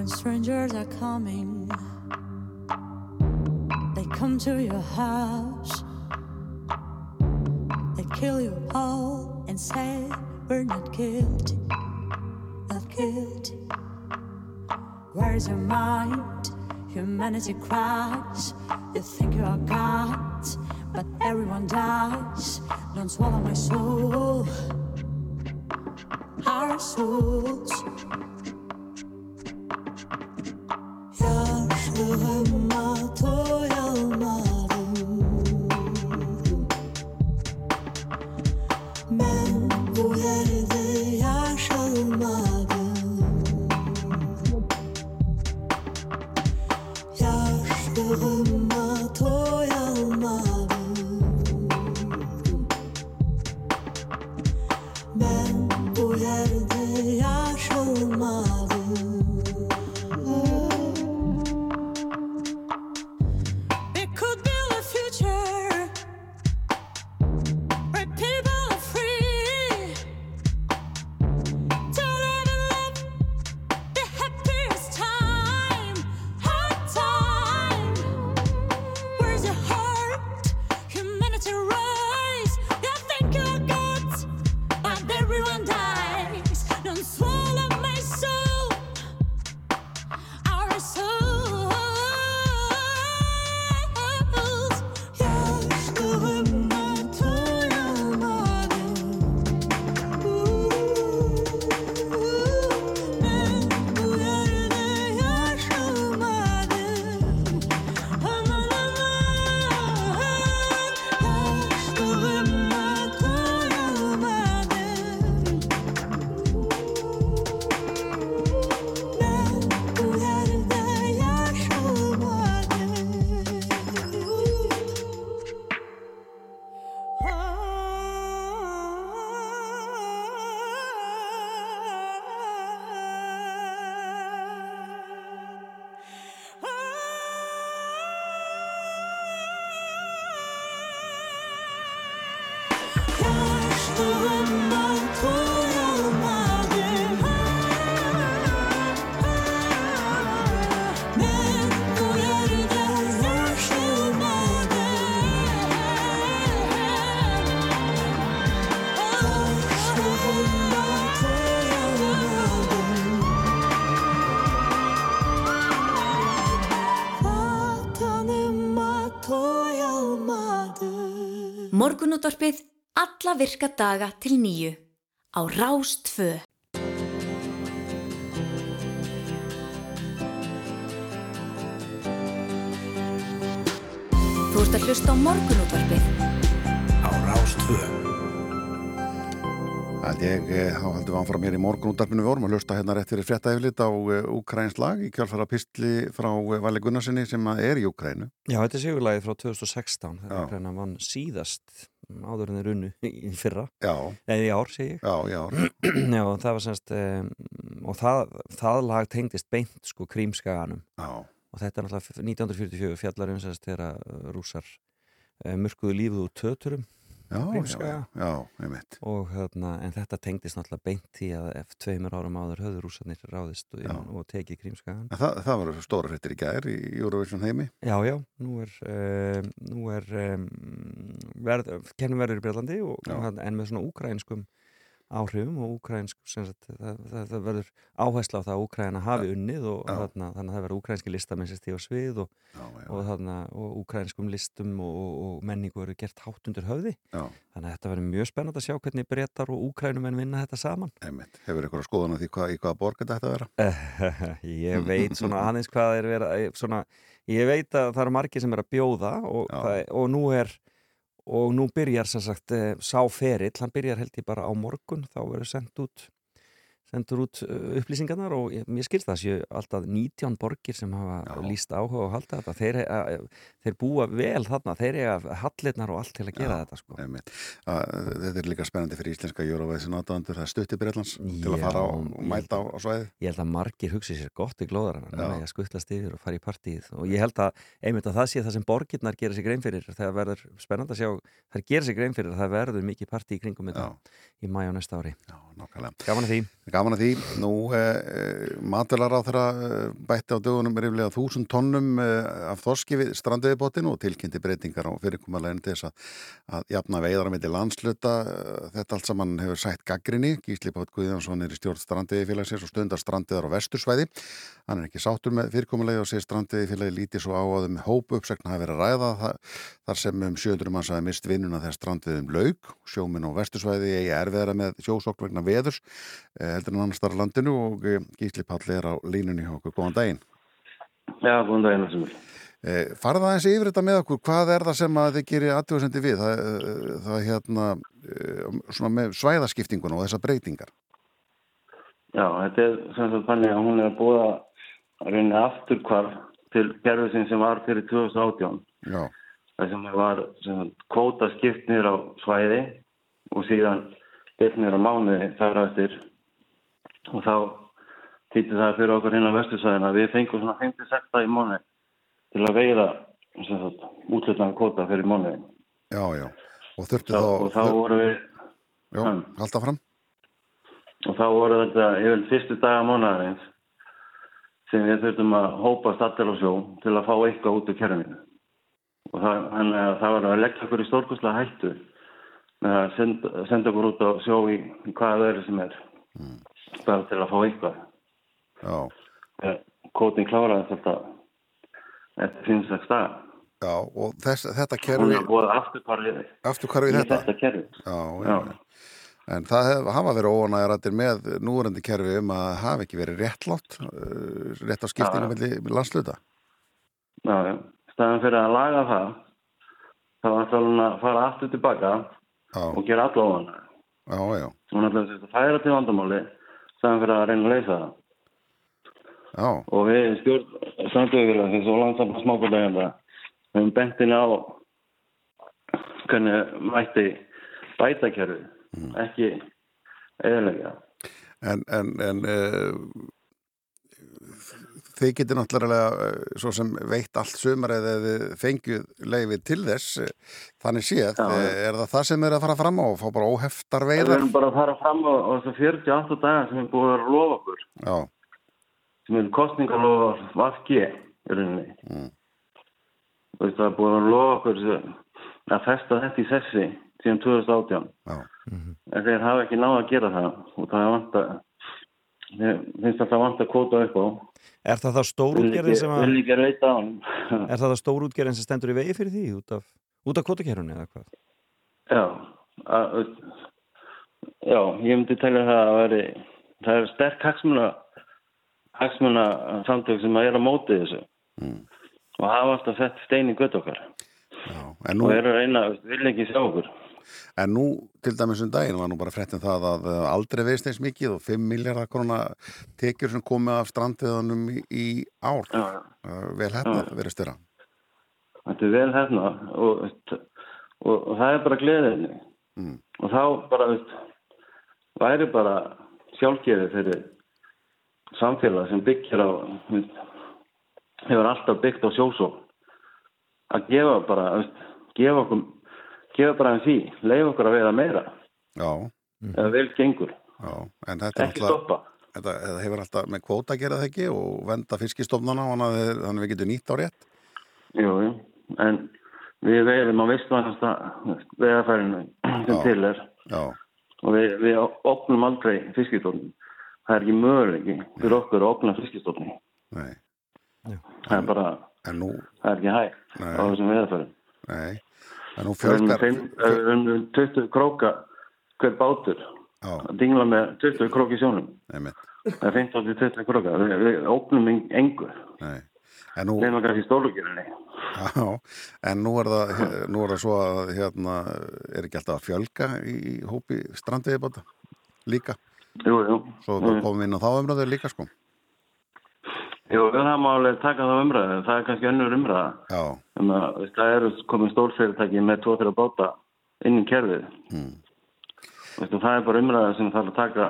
When strangers are coming. They come to your house. They kill you all and say, We're not guilty, not guilty. Where's your mind? Humanity cries. You think you are God, but everyone dies. Don't swallow my soul, our souls. Bağıma toya Morgunútvarpið alla virka daga til nýju á Rástvö. Þú ert að hlusta á morgunútvarpið Á Rástvö. Ég, eh, þá heldum við áfram hér í morgun útarpinu við vorum að hlusta hérna rétt fyrir frétta yfirlit á Úkræns lag í kjálfara pistli frá eh, Vali Gunnarsinni sem er í Úkrænu. Já, þetta er sigurlagið frá 2016 Já. þegar Ukraina vann síðast áður en þeir runnu í fyrra. Já, eða í ár, segi ég. Já, já, Já, það var semst um, og það, það lag tengdist beint sko krímskaganum. Já, og þetta er náttúrulega 1944 fjallar um semst þegar rússar uh, mörkuðu lífið úr töturum já, já, Krímskaga. já, einmitt. og hérna, en þetta tengdist náttúrulega beint því að ef tveimur árum áður höfðu rússarnir ráðist og, Já. og tekið krímskagan En Það, það var stóra fréttir í gær í Eurovision heimi. Já, já, nú er, uh, nú er um, verð, kennum verður í Breitlandi og, en með svona úkrænskum áhrifum og úkrænsk það, það, það verður áhersla á það að Úkræna hafi unnið og Já. þarna, þannig að það verður úkrænski listamenn sem stíð á svið og, Já, já, og, þarna, og úkrænskum listum og, og, menningu verður gert hátt undir höfði já, þannig að þetta verður mjög spennandi að sjá hvernig breytar og úkrænumenn vinna þetta saman einmitt. Hefur ykkur að skoðan því hvað, í hvaða borg þetta ætti að vera? ég veit svona aðeins hvað er verið að- ég veit að það eru margir sem er að bjóða og, Já. það, og nú er og nú byrjar sem sagt eh, sá ferill, hann byrjar held ég bara á morgun þá verður sendt út sendur út upplýsingarnar og ég, mér skilst það séu alltaf 19 borgir sem hafa Já. líst áhuga og halda þetta þeir, uh, þeir búa vel þarna þeir eiga hallirnar og allt til að gera Já. þetta sko. Að, þetta er líka spennandi fyrir íslenska Eurovision áttaðandur, það er stutt í Breitlands til að fara á, og mælta á, á svæði. ég held að margir hugsi sér gott í glóðarana núna ég að skuttlast yfir og fara í partíð og ég held að einmitt að það sé það sem borgirnar gera sér grein fyrir þegar verður spennandi að sjá þær gera sér grein fyrir að það verður Gaman að því. Nú eh, matvelar á þeirra eh, bætti á dögunum riflega þúsund tonnum eh, af þorski við strandiðibotinu og tilkynnti breytingar á fyrirkomalegin til þess að, að jafna veiðar á milli landsluta eh, þetta allt saman hefur sætt gaggrinni Gísli Pátt Guðjónsson er í stjórn strandiðifélagsins og stundar strandiðar á vestursvæði. Hann er ekki sáttur með fyrirkomulegi og segir strandiðifélagi lítið svo á að um hóp uppsækna hafi verið að ræða það, þar sem um 700 manns hafi mist vinnuna þegar strandiðum lauk. Sjóminn á vestursvæði heldur en annars þar á landinu og eh, Gísli Páll er á línunni hjá okkur, góðan daginn. Já, góðan daginn þessum við. Eh, farið aðeins yfir þetta með okkur, hvað er það sem að þið gerir aðtjóðsendi við? Það, eh, það hérna eh, svona með svæðaskiptinguna og þessar breytingar. Já, þetta er sem sagt þannig að hún er að búa að reyna afturkvarf til gerðusinn sem var fyrir 2018. Já, Það sem var sem sagt, kvóta skipt niður á svæði og síðan niður á mánuði þar á eftir. Og þá týtti það fyrir okkur hérna á vestursvæðina. Við fengum svona 56 dag í mánuði til að veiða útlutnaðan kvóta fyrir mánuði. já, já. Og þurftu Þá, og þá voru við Já, og þá voru þetta yfir fyrstu daga mánaðarins sem við þurftum að hópast allir á sjó til að fá eitthvað út úr kerfinu og það, það var að leggja okkur í stórkustlega hættu með að senda, senda okkur út á sjó í, hvaða öðru sem er bara til að fá eitthvað Já, Þegar kótin kláraði þetta eftir finnst það stað já, og þess, þetta hún kerfi, er búið afturparið aftur hverfi í þetta? þetta kerfi Já, já. En það hef, hafa verið óanægjarættir með núverandi kerfi um að hafa ekki verið réttlátt, uh, rétt á skiptingu Já. melli landsluta. Já, já. Stæðan fyrir að laga það þá ætla hún að fara aftur tilbaka Já, og gera allavega já, já, hún ætla að færa til vandamáli fyrir að reyna að leysa það. Já, og við stjórn samtöðufélagsins og landsamband smábúrlegenda við höfum bentin á hvernig mætti bæta kerfi ekki eðalega En, en, en uh, þið getur náttúrulega uh, svo sem veitt allt sumar eða þið fengjuð leiði til þess eh, þannig séð, Já, eh, er það það sem er að fara fram á og fá bara óheftar við veiðar? erum bara að fara fram á, á þessu 48 daga sem er búið að lofa okkur. Já, sem er kostningarlofa Vafki í rauninni. Mm. og það er búið að lofa okkur að festa þetta í sessi síðan 2018 já, en þeir hafa ekki náða að gera það og það er vant að þeir finnst alltaf vant að kvóta upp á. Er það vil stórútgerðin sem, vil að, ekki reyta á hann er það þá stórútgerðin sem stendur í vegi fyrir því út af, út af kvotakerunni eða hvað? já að, já, ég myndi telja það að veri það er sterk hagsmuna hagsmuna samtök sem að er á móti þessu. Mm, og hafa alltaf sett stein í gött okkar. Já. En, nú, og eru að reyna, vil ekki sjá okkur en nú til dæmis um daginn var nú bara fréttin það að uh, aldrei veist eins mikið og 5 miljardar krona tekjur sem komið af strandiðanum í, í ár. já, já. Uh, vel hefnað verið styrra. þetta er vel hefna og, og, og það er bara gleðinni Mm. og þá bara væri bara sjálfgefi fyrir samfélag sem byggir á hefur alltaf byggt á sjósó að gefa bara veist, gefa okkur gefa bara en því, leiða okkur að veiða meira Já, eða vel gengur, já, en þetta er stoppa Þetta, þetta hefur alltaf með kvóta að gera það ekki og venda fiskistofnana og þannig að við getum nýtt á rétt. jú, jú. en við veiðum á vistvænasta veiðafærinu sem Já. til er Já, og við, við opnum aldrei fiskistofnum. Það er ekki möguleiki fyrir okkur að opna fiskistofni. Nei, Það er bara, en nú, það er ekki hægt á þessum veðarfærum. nei, með 20 króka hver bátur já, að dingla með 20 krók í sjónum. Það er 15 til 20 króka. Við, við opnum en- engu. nei, en nú, Nefnum kannski stólugjörunni. já, en nú er það, nú er það svo að, hérna, er ekki alltaf að fjölga í hópi strandveiðibáta líka, Jú, jú. svo Mm. komum við inn á þá umröðu líka, sko, Jú, það má alveg taka það umræðu. Það er kannski önnur umræða. já, Um að, veist, það eru komið stórfyrirtæki með 2-3 báta inn í kerfið. mm. Veist, og það er bara umræða sem þarf að taka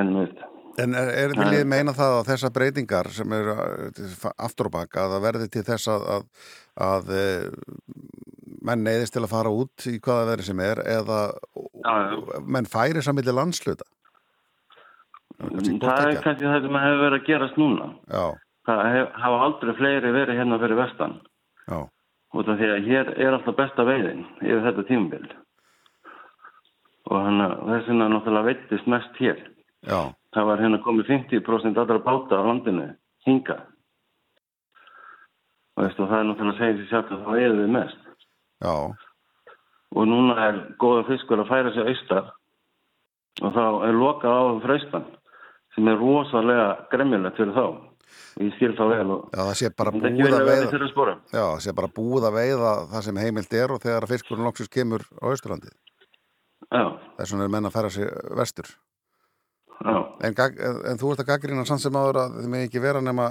en veist, En er, er Nei. viljið meina það að þessar breytingar sem eru uh, aftur og baka að það verði til þess að, að, að eh, menn neyðist til að fara út í hvaða verið sem er eða Já, já. menn færi samilli landsluta Kannski það er kannski það sem hefur verið að gerast núna. Já, Það hef, hafa aldrei fleiri verið hérna fyrir vestan. já, Út af því að hér er alltaf besta veiðin yfir þetta tímabil. Og hann, þess vegna náttúrulega veittist mest hér. já, Það var hérna komið 50% allra báta á landinu hinga. Og það er náttúrulega að segja sér sjálf að það veiðum við mest. já, Og núna er góða fiskur að færa sig austar og þá er lokað á freistan sem er rosalega gremmilegt fyrir þá. Ég skil þá vel og já, það sé bara verða veiða. Já, það sé bara búið að veiða það sem heimilt er og þegar fiskurinn loksins kemur á Austurlandi Já, þess vegna er menn að færa sig vestur já. En, en, þú ert að gaggrina samt sem áður að þið með ekki vera nema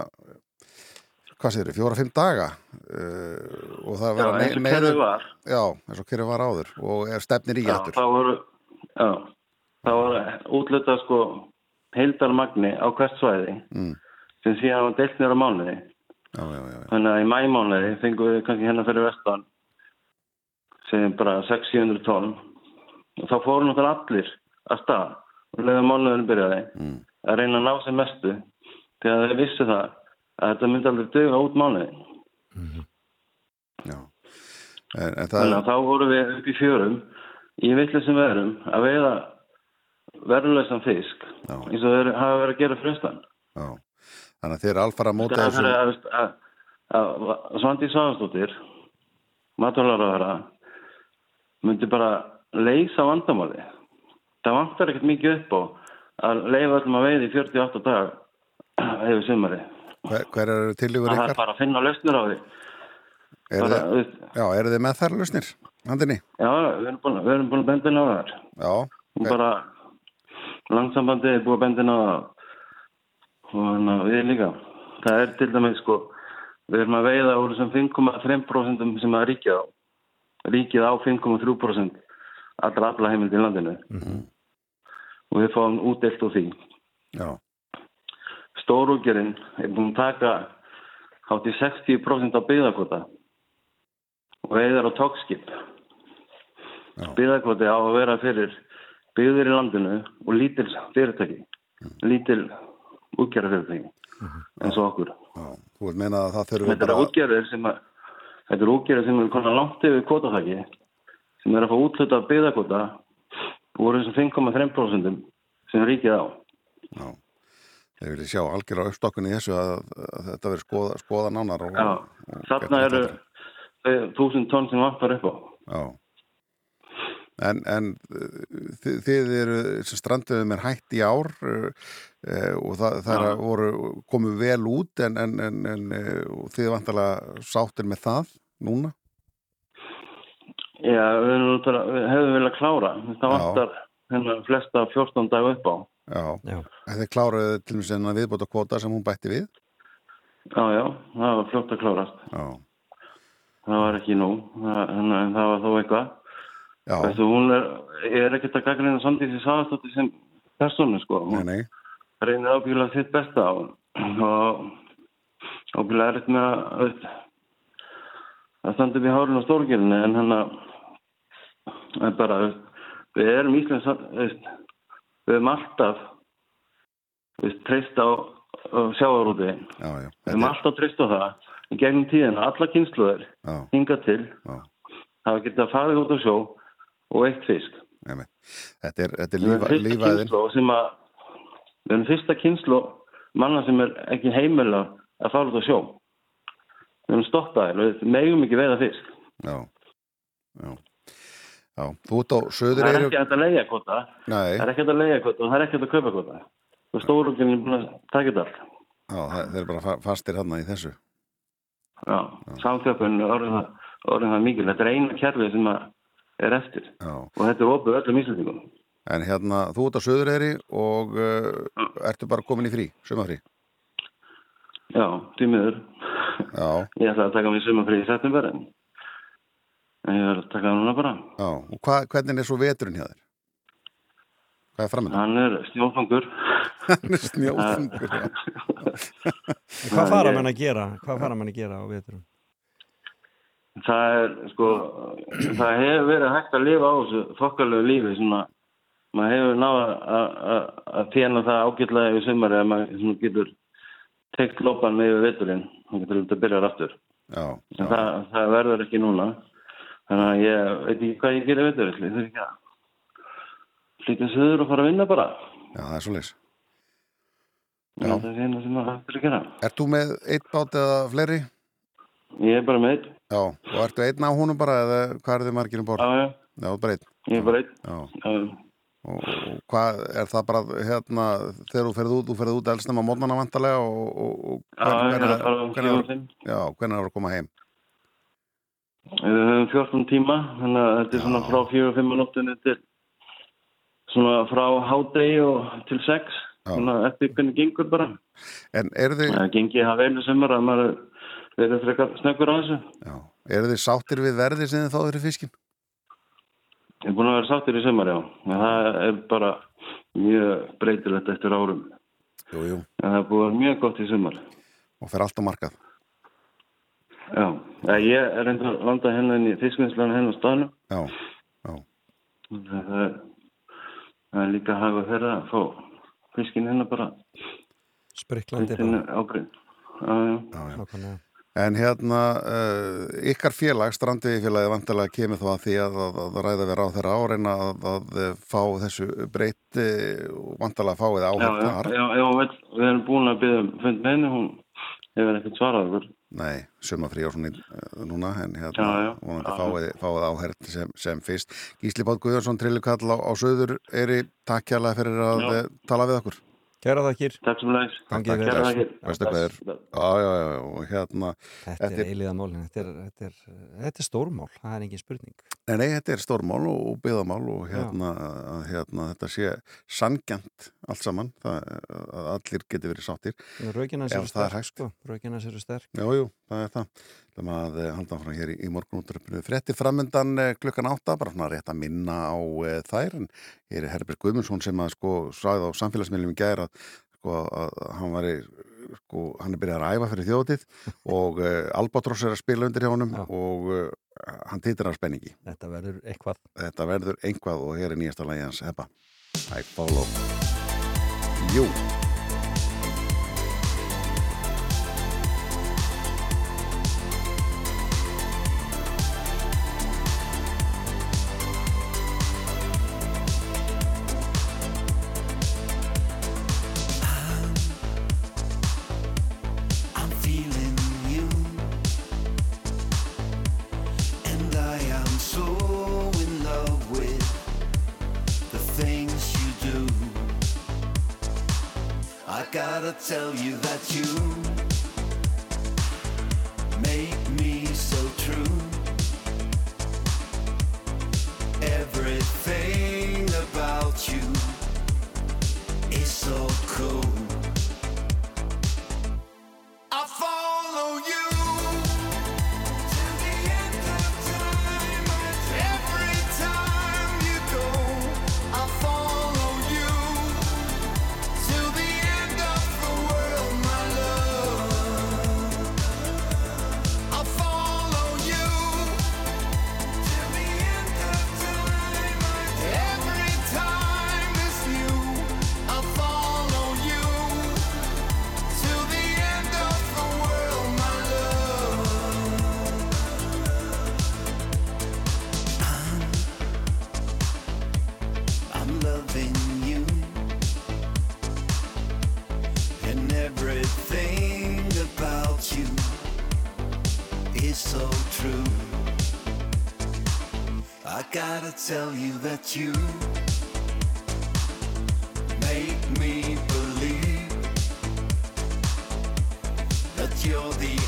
hvað séður, fjóra-fimm daga uh, og það Já, vera eins og kerfið var. Já, eins og kerfið var áður og stefnir í Já, aftur já, þá voru útluta sko heildarmagni á hvert svæði mm. sem síðan var deilt nýra mánuði. Já, já, já. Þannig að í mæmánuði fengum við kannski hérna fyrir vestan sem bara 600-700 tonn og þá fóru náttúrulega allir að stað og leiða mánuðinu byrjaði Mm. að reyna að ná sem mestu þegar þeir vissu það að þetta myndi aldrei döga út mánuði. já. En, en það Þannig að þá vorum við upp í fjörum í villisum veðrum að veiða verðurleysan fisk Já. eins og þeir hafa verið að gera fristan. já. Þannig að er alfara móta þessu Svandi Svagastóttir matvalaröðara myndi bara leysa vandamáli. Það vantar ekkert mikið upp á að leifa öllum að veiði í 48 dag hefur sumari. hver, hver eru tillögur Það er ykkar? bara að finna lausnir á því. Er Bara, þið, já, eru þið með þær lausnir? Handinni? já, við erum búin, við erum búin að benda inn á það. Já, Og bara langsambandið er búið að benda á og að við líka. Það er til dæmis sko, við erum að veiða úr þessum 5,3% sem að ríkja á. Ríkið á 5,3% allra afla heimild í landinu. Og við fáum útdelt úr því. já, Stórúgerinn er búin að taka hátt í 60% af byggðakvota og veiðar á tókskip. Já. Byggðakvoti á að vera fyrir byggðir í landinu og lítil fyrirtæki, lítil útgerðarfyrirtæki eins og okkur. já. Þú veit meina að það þurfum Þetta er útgerðir sem að þetta er útgerðir sem er konar langt yfir kvotafæki sem er að fá útluta af byggðakvota úr þessum 5,3% sem ríkið á. Já, þeir vilja sjá algjör á uppstokkun í þessu að, að þetta verður skoða, skoða nánar og, Já, og þarna eru betra. eh, þúsund tonn sem vantar upp á. Já En, en uh, þið, þið eru stranduðum er hætt í ár uh, uh, og það, það er, voru komið vel út en, en, en, þið vantarlega sáttir með það núna Já, við, við hefðum viljað klára. Það Já. vantar hérna flesta 14 dag upp á. Já, Já. En þið kláruðu til og með senna viðbóta kvota sem hún bætti við Já, já, það var fljótt að klárast. Já, Það var ekki nú, það, hérna, en það var þó eitthvað. Veistu, hún er, er ekkert að gagna samtíð sem sagastótti sem persónu, sko. Hún reynir ábyggilega sitt besta og, og ábyggilega er eitthvað með að, að standa upp í hárun á stórgjörinu, en hann að, það er bara, við erum íslensk, veist, við erum alltaf, veist, treyst á, já, Við erum alltaf treyst á það. Í gegnum tíðina, alla kynsluður já, hingað til hafa getað farið út á sjó og eitt fisk Nei, þetta er, þetta er lífa, lífaðin. að við erum fyrsta kynslu manna sem er ekki heimila að fara út á sjó. Við erum stoppaðir við megum ekki veiða fisk. Já, já. Já, þú út á söður Það er ekki hægt að leiða kvota. Nei, Það er ekki hægt að leiða kvota og það er ekki hægt að kaupa kvota. Og stóruginn er búin að taka þetta allt. já, það, eru bara fa- fastir hann í þessu. Já, samþjöppun er orðin það, mikil. Þetta er eina kerfið sem að er eftir. Já, Og þetta er opið öllum íslendingum. en hérna, þú út á söður eru og uh, ertu bara komin í frí, sumafrí. Já, því miður. Já, Ég ætla að taka mér sumafrí í september en ég verður að taka það núna bara. já. Og hva, hvernig er svo veturinn hjá þér? Hvað er framöndan? Hann er snjófangur. Hann er. En Hvað fara menn að gera? Hvað fara menn að gera á veturum? Það er, sko, það hefur verið hægt að lifa á þessu þokkalegu lífi, svona, maður hefur náða að- að að tjena það ágætlega yfir sumari að maður getur teikt lópan með yfir veturinn, hann getur þetta byrjar aftur. Já, En það, það verður ekki núna, þannig að ég veit ekki hvað ég gerir vetur, ég þurfi ekki að flytja söður og fara að vinna bara. já, það er svo leys. Já. Það er eina sem maður hættur að gera. Ert þú með eitt bát eða fleiri? Ég er bara með einn, Já, og ertu einn á húnum bara eða hvað er þið margir um já, borð? já, Já, þú ert bara einn. ég er bara einn. Já, Já, og, og hvað er það bara hérna þegar þú ferð út, þú ferð út elsnum á mótnana vantarlega og, og, og já, er að hvernig er já, er að koma heim? Við höfum 14 tíma, þannig að þetta er svona frá 4-5 nóttunni til svona frá hádegi og til 6, Já. svona eftir hvernig gengur bara. En eru þið, Það gengi það vel í sumar að maður verður frekar snöggur á þessu. já, eru þið sáttir við verði sem þið þáður í fiskin? Ég er búin að vera sáttir í sumar, já. En það er bara mjög breytilegt eftir árum. Jú, jú, En það er búin að vera mjög gott í sumar. og fer allt á markað. Já, ég er reyndar að landa hennar inn í fiskvinnslan hennar staðnum. Já, já, Það er, það er líka hafa þeirra að fá fiskin hennar bara Spriklandi bara. ágrinn. Já, já. já, já. En hérna, uh, ykkar félag, strandviðfélagi vantarlega kemur þá að því að, að, að ræða við ráð þeirra áreina að, að fá þessu breytti og vantarlega fáið Já, áhægt já, þar. já, já, við, við erum búin að byggja um fund með henni, hún hefur ekkert svarað okkur. Nei, sumafrí og svona uh, núna, en hérna, Já, já. vonandi Já. fáið, fáið áhægt sem, sem fyrst. Gísli Bátt Guðjónsson, trillukall á, á söður, er í takkjala fyrir að Já. tala við okkur. Kæra þakkir. Takk sem leiðis. Kæra þakkir. Bestu kveður. Já, já, já, og hérna, Þetta Þetta er eiliða málin. Þetta er, þetta, er, þetta er stórmál. Það er engin spurning. nei, nei, þetta er stórmál og, og byggðamál og hérna, að, hérna, þetta sé sangjant allt saman, það, að allir geti verið sáttir. Rökina Ef sér það er sterk. Sko. Rökina sér sterk. Já, jú, það er það. Það maður að halda frá hér í, í morgunútröfnu. Frettir framöndan eh, klukkan átta, bara svona rétt að minna á e, þær, en hér er Herbert Guðmundsson sem að sko svæði á samfélagsmiðlum í gæra sko að hann var sko, hann er byrjað að æfa fyrir þjóðatið og e, Albatross er að spila undir hjá Já. og e, hann titrar af spenningi. Þetta verður eitthvað. Þetta verður einhvað og hér er nýjasta lagi hans Heppa. I follow you. True. I gotta tell you that you make me believe that you're the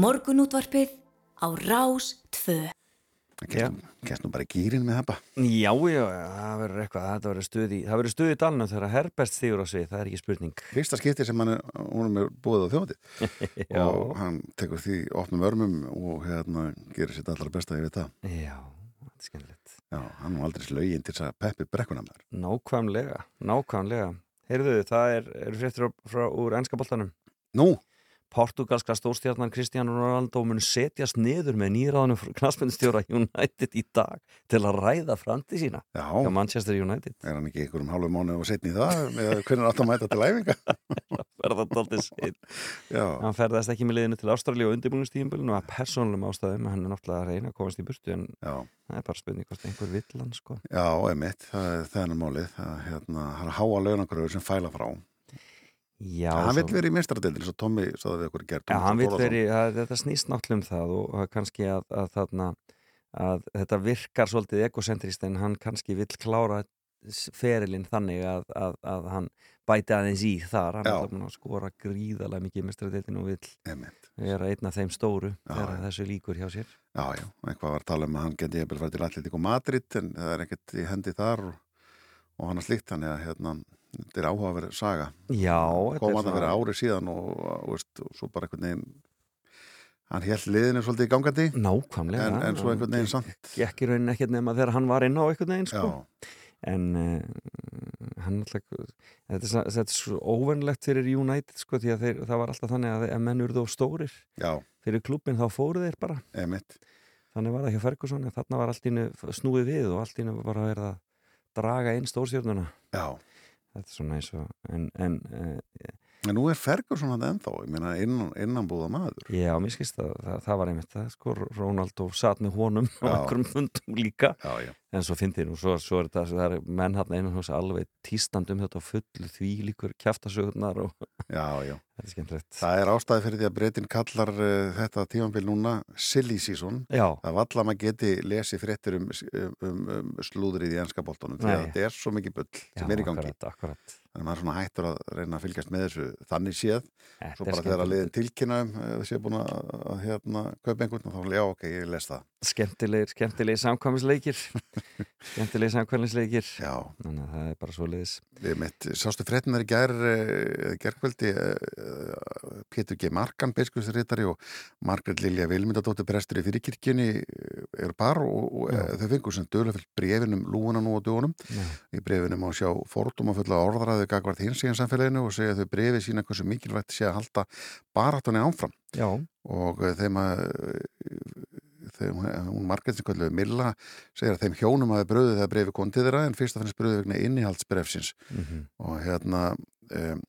Morgunútvarpið á Rás 2. Gæst nú bara gýrin með hapa Já, já, það verður eitthvað, þetta verður stuð í, það verður stuð í dalnum þegar Herbert stígur á svið, það er ekki spurning. Fyrsta skipti sem hann er, hún er búið á þjóðið Já. og hann tekur því opnum örmum og hérna gerir sitt allra besta yfir það Já, þetta er skemmilegt. Já, hann var aldrei slögin til þess að peppi brekkuna með þar Nákvæmlega, nákvæmlega. Heyrðu, það er, eru fréttir frá, frá úr ennska boltanum. Nú? Portugalska stórstjarnan Cristiano Ronaldo mun setjast niður með nýraðanum knastmennstjóra United í dag til að ræða framtíð sína. Já. Hjá Manchester United. Er hann ekki ykkur um hálfu mánu og setni í það með hvernig átt að mæta til æfinga? Verða daldið seitt. Já. Hann ferðast ekki með liðinu til Ástralíu og undirbúinustíðinbölinu og að persónulegum ástæðum, hann er náttúrulega að reyna að komast í burtu en Já. það er bara spurning hvort einhver vill hann sko. Já, emitt, það er þennan málið það, hérna, er háa launakröður sem fæla frá Já, Hann vill verið í mistradildin svo Tommy saði við okkur í hann að, þetta snýst náttúrulega um það og, og kannski að, að þarna að þetta virkar svolítið ekocentrist en hann kannski vill klára ferilinn þannig að, að, að hann bæti aðeins í þar. Hann er búin að skora gríðarlega mikið mestradildin og vill Einmitt. vera einn af þeim stóru þegar þessu líkur hjá sér. Já, já, eitthvað var að tala um að hann geti jafnvel farið til Atletico Madrid en það er ekkert í hendi þar og, og hann er slíkt þannig að hérna, þetta er áhugaverð saga Já, þetta kom að það fyrir ári síðan og, veist, og svo bara einhvern veginn hann held liðinu svolítið í gangandi Nákvæmlega en, en svo einhvern veginn samt Gekk í rauninni ekkert nema þegar hann var inn á einhvern veginn sko. En uh, hann alltaf þetta er, svo- þetta er svo óvennlegt fyrir United sko, því að þeir, það var alltaf þannig að ef menn urðu of stórir Já. fyrir klubin þá fóru þeir bara Einmitt. þannig var það hjá Ferguson þarna var allt innu snúið við og allt innu var bara verið að draga inn stórstjörnuna Já. Þetta er svona eins og en, en uh, En nú er Ferguson hann ennþá, meina innan, innanbúða maður. Já, mér skist að það, það var einmitt það, sko, Ronaldo satt með honum á einhverjum fundum líka. Já, já. En svo fyndi nú, svo, svo er þetta það er menn hann einan hús alveg tístand um þetta og fullu því líkur kjaftasögurnar og Já, já. þetta er skemmtilegt Það er ástæði fyrir því að breytin kallar uh, þetta tímanbíl núna silly season. Já, Það var alltaf maður geti lesið fréttir um, um, um slúðrið í ennska boltanum því að þetta er svo mikið bull sem er í gangi. akkurat, akkurat Þannig að maður er svona hættur að reyna að fylgjast með þessu þannig séð. Þetta Svo bara þegar að liðin tilkynna um uh, þessi er búin að hérna, kaupa einhvern og þá Skemmtilegir, skemmtilegir samkvæmisleikir. Skemmtilegir samkvæmisleikir. Já, Þannig að það er bara svo leiðis sástu fréttinar í gær, uh, gerkvöldi, uh, Pétur G. Markan, beiskursriðari og Margret Lilja Vilmyndadóttir prestur í fyrirkirkjunni eru par og, og uh, þau fengur sem dölufell brefinum lúuna nú á dögunum. Já. Í brefinum má sjá fordóma fulla orðraðu gagvart hins í samfélaginu og segja þau brefi sína hversu mikilvægt sé að halda barátunni áfram. Já, og þeim að þeim, hún Margrét sem kalluði Milla segir að þeim hjónum hafi bröðið þegar brefi kom til þeirra en fyrst og fannst bröðið vegna innihaldsbrefsins mhm, og hérna um,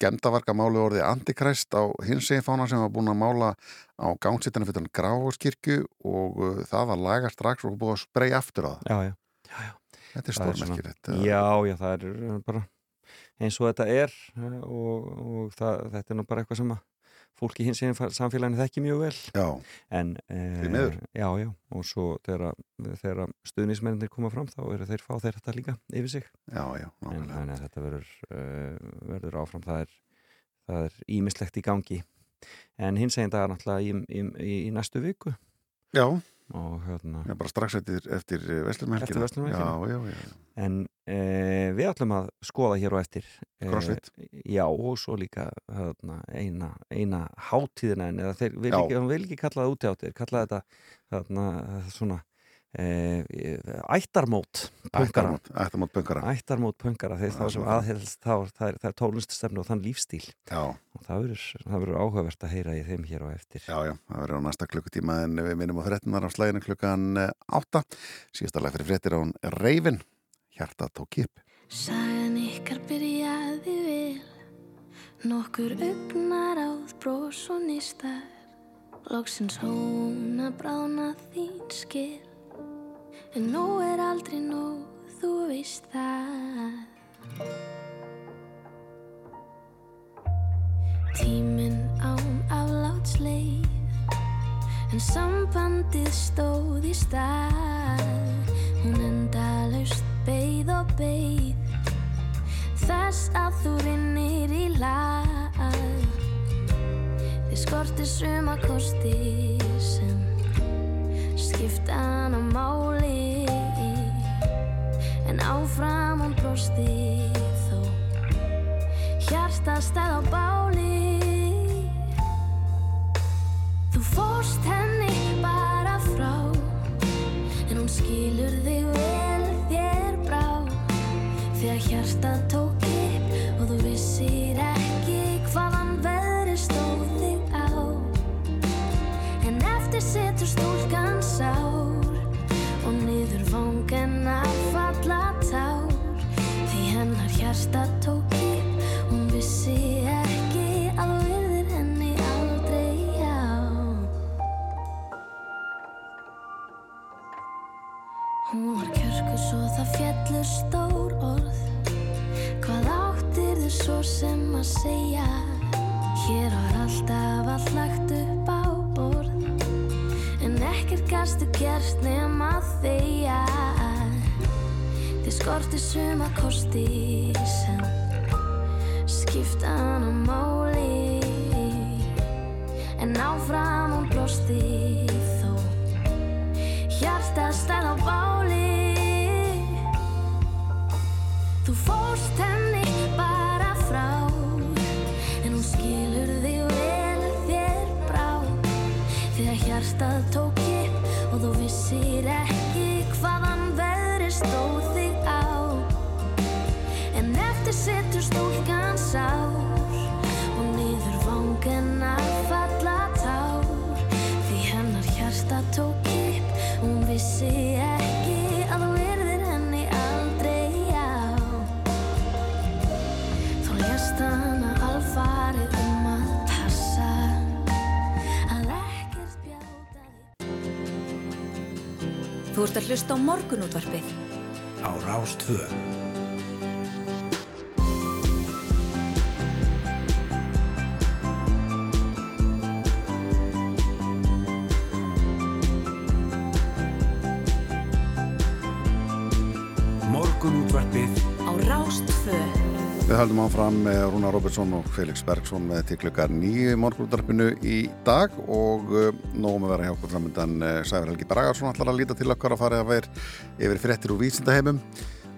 gemdavarka máli orðið Antikræst á hins eginn fána sem var búin að mála á gangsitana fyrir Gráhúskirkju og uh, það var laga strax og búið að spreyja aftur á það. já, já Þetta er er stórmerkilegt. Já, já, það er bara eins og þetta er og, og það, þetta er nú bara eitthvað sem að fólki hins eginn samfélaginu þekki mjög vel. Já, en miður. Já, já, og svo þegar, stuðnismennir koma fram þá eru þeir fá þeir þetta líka yfir sig. En þannig að þetta verður, uh, verður áfram. Það er, það er ímislegt í gangi. En hins eginn dagar náttúrulega í, í, í, í næstu viku. Já, og hérna já, bara strax eftir, eftir Vestlumhelgina. Já, já. En uh, við ætlum að skoða hér og eftir eh, Crossfit. Já, og svo líka hérna, eina, eina hátíðina en eða þeir vil Já. ekki, kalla það úti áttir kalla þetta hérna, svona ættarmót pöngara Ættarmót, pöngara. Ættarmót pöngara þeir Það er sem svona. aðhelst þá, það er, það er tólunststefnu og þann lífstíl Já, og það verður, áhugavert að heyra í þeim hér og eftir já, já, það verður á næsta klukkutíma en við minnum á fréttinar á slæginu klukkan eh, átta. Síðasta lag fyrir fréttir á hún Reifin, hjarta tók kip. Sagan ykkar byrjaði vel Nokkur augnar áð brós og nýstar Lóksins hóna brána þín skil En nóg er aldrei nóg, þú veist það. Tíminn án afláts leið En sambandið stóð í stað. Hún endalaust beið og beið Þess að þú rinnir í lag. Þið skortir suma kosti sem skipta hann á máli. En áfram hún brosti þó. Hjartastað á báli. Þú fórst henni bara frá. En hún skilur þig vel þér brá. Þegar hjartað tók upp Og þú vissir ekki hvaðan veðri stóð þig á. En eftir setur stúlkan vangan að falla tár Því hennar hjartað tók upp Hún vissi ekki að yrðir henni aldrei á Hún var kjörku svo það fjallur stór orð. Hvað áttir þau svo sem að segja? Hér var alltaf allt lagt upp En ekkert gastu gert nema þegja Þið skorti suma kosti sem skipta hann á máli. En áfram hún brosti þó Hjartastað á báli. Þú fórst henni sár Og niður vangan að falla tár. Því hennar hjarta tók upp Hún vissi ekki að þú yrðir henni aldrei á. Þú lést hana alfarið um að passa Að ekkert bjáta þig Þú ert að hlusta á morgunútvarpið. Á Rástvö. Við höldum áfram með Rúna Robertsson og Felix Bergsson með til klukkar nýju morgunúttarpinu í dag og uh, nógum að vera hjá okkur framöndan uh, Sævar Helgi Bragarsson ætlar að líta til okkar að fara að vera yfir fréttir úr vísindaheimum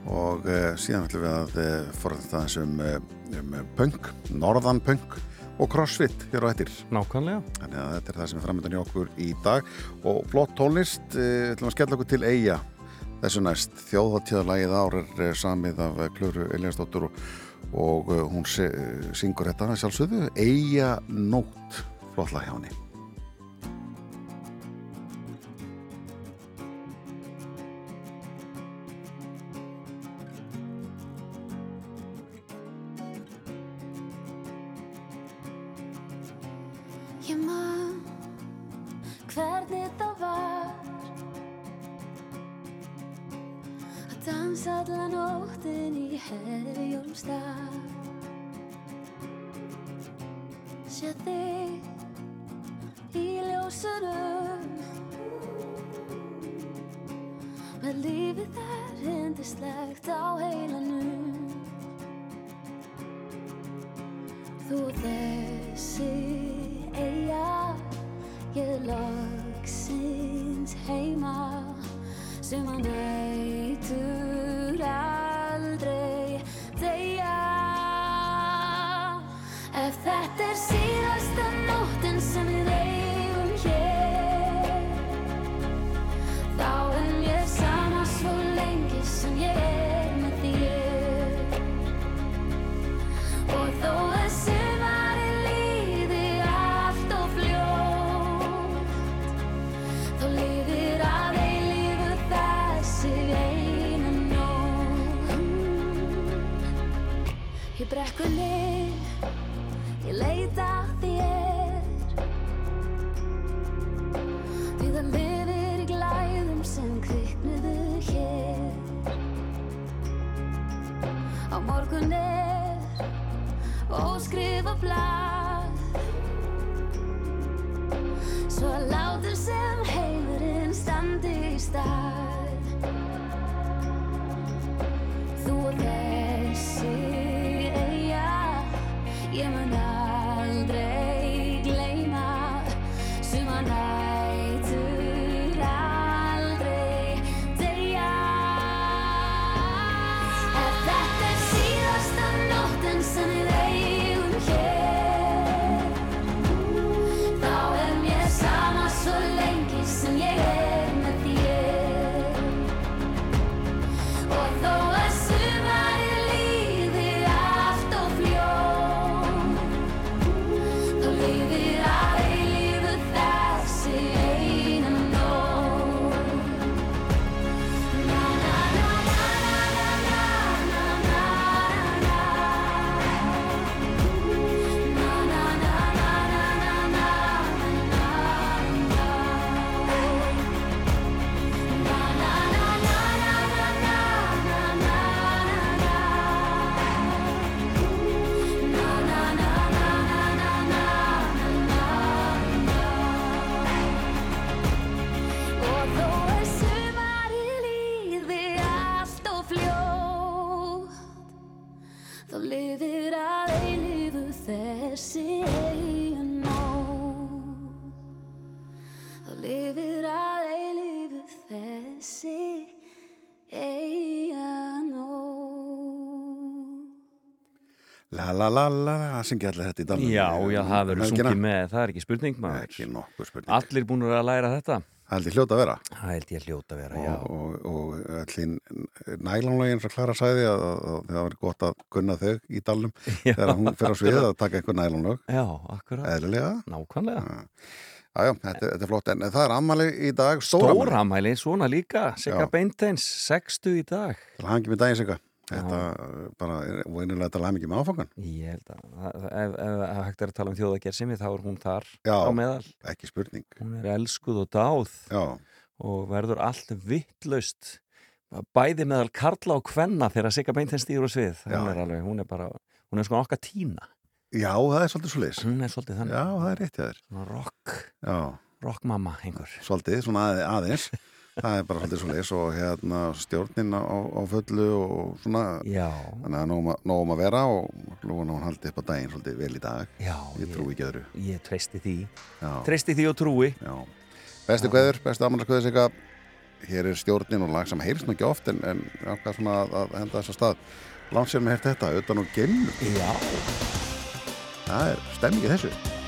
og uh, síðan ætlum við að forða þessum uh, um punk, norðan punk og crossfit hér á ettir. Nákvæmlega. Þannig að þetta er það sem er framöndan hjá okkur í dag og flott tónlist, uh, ætlum að skella okkur til Eyja þessu næst. Þjóðháttíðalagið ár er uh, samið af Klöru Eliasdóttur og og uh, hún syngur þetta sjálfsögðu. Eyja nótt flottla hjá henni La la la la, það syngi allir þetta í dalnum Já, já, það verður sungið með, það er ekki spurning maður. Ekki nokkuð spurning Allir búin að læra þetta. Það held ég hljóta að vera Það held ég hljóta að vera, já. og, og, og allir nælánlegin sem Klara sagði að, að, að það var gott að kunna þau í dalnum Já. þegar hún fer á svið að taka einhver nælánlög Já, akkurat. eðlilega Nákvæmlega. Jájá, þetta, þetta er flott en það er ammali í dag, stóramali Stóramæli, svona líka. Sigga. Beinteins, 60 í dag. til hangi með daginn sig Þetta bara er voinilega að tala mikið með áfangan Ég held að, að- ef, ef, ef hægt er að tala um þjóðagersimi þá er hún þar Já. á meðal. ekki spurning Hún er elskuð og dáð Já, og verður allt vittlaust bæði meðal karla og kvenna þegar Sigga Beinteins stýr og svið. Já. Hún er alveg, hún er bara, hún er sko okkar tína. Já það er svolítið svo leis Hún er svolítið þannig. Já, það er rétt hjá þér Svona rock, Já, rockmamma einhver. svolítið, svona aðe- aðeins það er bara svolítið svo leis og hérna stjórnin á, á fullu og svona. Já. þannig að nógum að- nógum að vera og lúan hann haldi upp á daginn svolítið vel í dag. Já, ég trúi ekki öðru. Ég treysti því. Já. Treysti því og trúi. Já. Besti kveður, besti ammálskveður sig að hér er stjórnin og lag sem heyrst nú ekki oft en, en ákvað svona að, að henda þess að stað. Langt sér með heyrt þetta, utan og geimnum. Já. Það er stemmingi þessu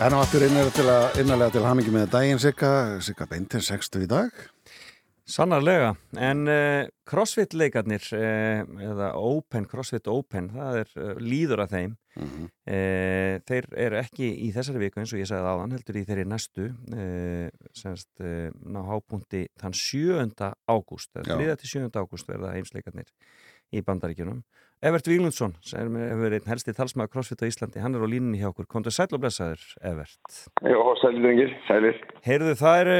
En á aftur innlega til, að- innarlega til hamingi með daginn Sigga, Sigga beintin 60 í dag Sannarlega, en uh, CrossFit leikarnir uh, eða Open, CrossFit Open það er uh, líður að þeim Mhm. uh, þeir eru ekki í þessari viku eins og ég sagði áðan, heldur í þeirri næstu semst ná hápunkti þann 7. ágúst Já. eða 3. til 7. ágúst verða heimsleikarnir í bandaríkjunum Evert Víglundsson, sem hefur einn helsti talsmaður CrossFit á Íslandi, hann er á línunni hjá okkur komdu sæll og blessaður, Evert Jó, sælir drengir, sælir. Heyrðu, það eru,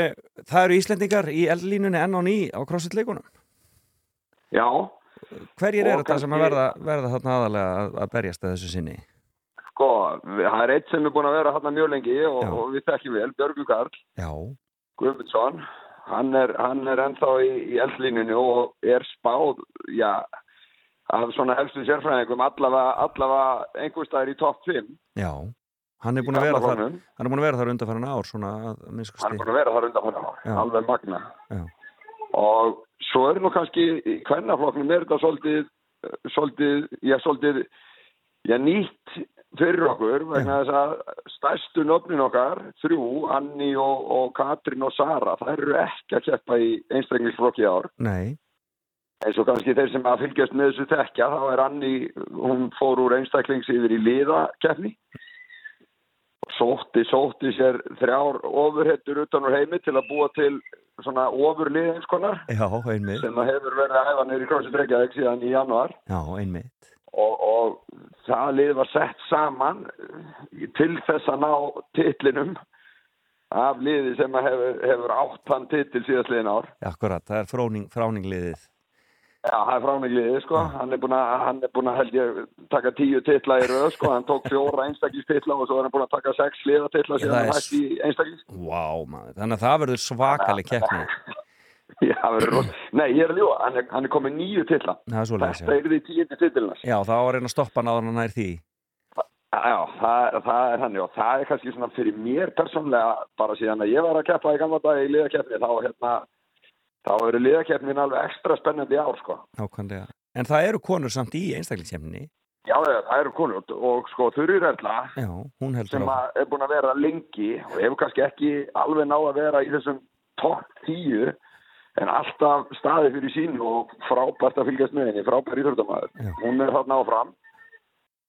það eru Íslendingar í eldlínunni enn á ný á CrossFit leikunum Já. Hverjir eru þetta sem að verða, verða þarna aðalega að, að berjast að þessu sinni? Sko, það er eitt sem er búin að vera hann mjög lengi og, og við þekkjum vel, Björgur Karl Já. Guðmundsson. Hann er, hann er ennþá í, í eldlínunni og er spáð, já, af svona helstu sérfræðingum allavega, allavega einhver staðar í topp 5. Já, hann er búin að vera þar hann er búin að vera þar undanfæran ár svona að minnst Hann er búin að vera þar undan hann Já. alveg magna. Já. Og svo er nú kannski í kvennaflokknum er þetta svolítið, svolítið, já, svolítið, já, nýtt fyrir okkur vegna þess að stærstu nöfnin okkar, þrjú, Anni og, og Katrin og Sara, það eru ekki að keppa í einstaklingsflokki í ár. Nei, eins og kannski þeir sem að fylgjast með þessu tekja þá er Anni, hún fór úr einstaklings yfir í liðakeppni. Og sótti, sótti sér þrjár ofurhettur utan úr heimi til að búa til svona ofurlið eins konar já, sem að hefur verið að æfa neyri CrossFit Reykjavík síðan í januar Já, einmitt. Og, og það lið var sett saman til þess að ná titlinum af liði sem að hefur, hefur átt hann titil síðastliðin ár. Akkurat, það er fráning, fráningliðið Já, það er fráningliði, sko. Hann er búin að, hann er búin að held ég, taka tíu titla í röð, sko. Hann tók fjóra einstaklistitla og svo er hann búin að taka sex liðatitla það hann er hætti í einstaklist. Vá, maður, þannig að það verður svakalig keppni Já, það verður rosa. Nei, ég er að ljúa. Hann er, hann er komið nýju titla. Það er svoleiðis, Þetta er því tíundi titilnars. Já, þá var einn að stoppa hann áður en hann nær því Já, það, það er hann, já. Það er kannski svona fyrir mér persónlega, bara síðan að ég var að keppa í gamla dag í liðakeppni, þá, hérna, þá eru liðakeppnin alveg ekstra spennandi ár, sko. Nákvæmlega. En það eru konur samt í einstaklingskeppni Já, það eru konur. Og sko Þurrir Erla Já, hún heldur sem er búin að vera lengi og hefur kannski ekki alveg náð að vera í þessum topp tíu en alltaf staði fyrir sín og frábært að fylgjast með henni, frábær íþjóðdamaður. Já. Hún er þarna áfram.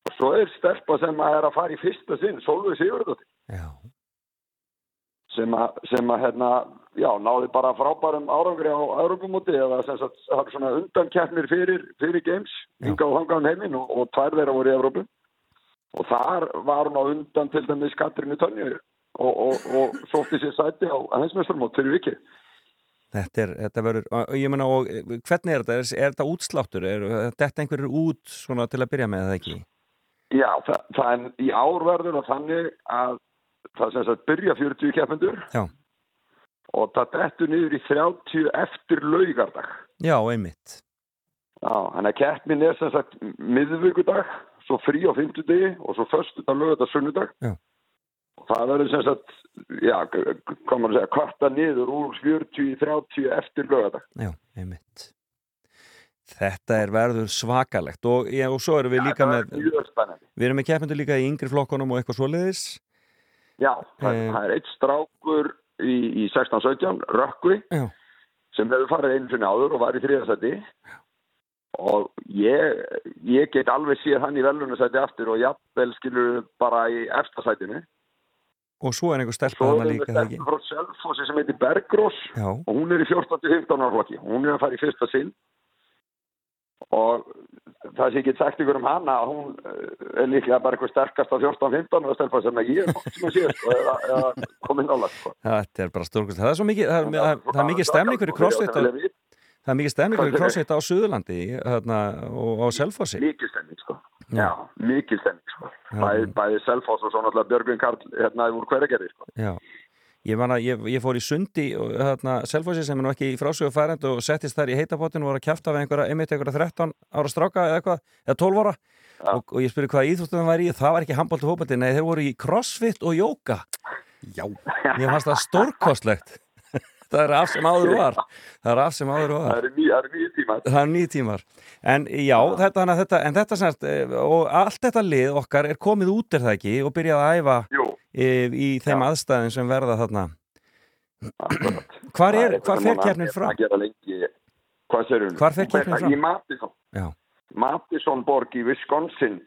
Og svo er stelpa sem að er að fara í fyrsta sinn, Solveig Sigurðardóttir. Sem að, sem að hérna, já, náði bara frábærum árangri á Europamóti eða sem sagt, svona undankeppnir fyrir, fyrir games, hinga og hanga um heiminn og, og tvær þeirra voru í Európu og þar var hún á undan til dæmis Katrínu Tönju og, og, og sótti sér sæti á hensmestarmót fyrir vikið. þetta er, þetta verður og ég meina, og hvernig er þetta? Er, er þetta útsláttur? Er þetta einhverjur út svona til að byrja með það ekki? Já, það, það er í ár verður það þannig að það sem sagt byrja 40 keppendur Já. Og það dettur niður í 30 eftir laugardag. Já, einmitt Já, þannig að keppnin er sem sagt miðvíkudag, svo frí á fimmtudegi og svo föstudag, lögadag, sunnudag. Já. Og það verður sem sagt, já, maður að segja, kvarta niður úr 40 í 30 eftir lögadag. Já, einmitt Þetta er verður svakalegt og, já, og svo erum við líka það með er við erum með keppendur líka í yngri flokkunum og eitthvað svoleiðis Já, það, Eh. það er eitt strákur í, í 16-17, Rökkvi, Já. sem hefur farið einu sinni áður og var í þriðasæti. Og ég, ég get alveg séð hann í velunasæti aftur og jafnvel skilur bara í efstasætinu. og svo er einhver stelpa Svo þarna er líka það ekki frá Selfossi sem heitir Bergrós Já, og hún er í 14-15 ára flokki. Hún er að fara í fyrsta sinn og það sem ég get sagt ykkur um hana hún eh, er líklega bara eitthvað sterkast á 14-15 ára stelpa sem ég er sem að sé sko, eða, eða komið nála sko. þetta er bara stórkvæmst það er svo mikið, það er, það, það er mikið stemning fyrir crossfit það er mikið stemning fyrir crossfit á Suðurlandi þarna, og á Selfossi Mikið stemning sko. Já, mikið stemning sko. Já. Bæði, bæði Selfoss og svo náttúrulega Björgvin Karl hérna úr hverjargerði sko. Já, ég, man að, ég, ég fór í sundi og þarna Selfossi sem er nú ekki í frásögu færend og settist þar í heitapotinu og var að kjafta við einhverja, einmitt einhverja 13 ára stráka eða eitthvað, eða 12 ára. Og, og ég spurði hvað íþróttum það var í það var ekki handbólt og fótbolti, nei þeir voru í crossfit og jóka Já, Mér fannst það stórkostlegt. Það er af sem áður var. Það er af sem áður var. Það eru nýju tímar. Það eru nýju tímar. En já, þetta, að þetta, en þetta eh, og allt þetta lið okkar er komið út er það ekki og byrjað að æfa. Í, í þeim aðstæðin sem verða þarna Akkurat. Hvar, er, hvar fer gera lengi, hvað sér hún? Hvar fer keppnin fram? Í Madison. Já. Madison borg í Wisconsin.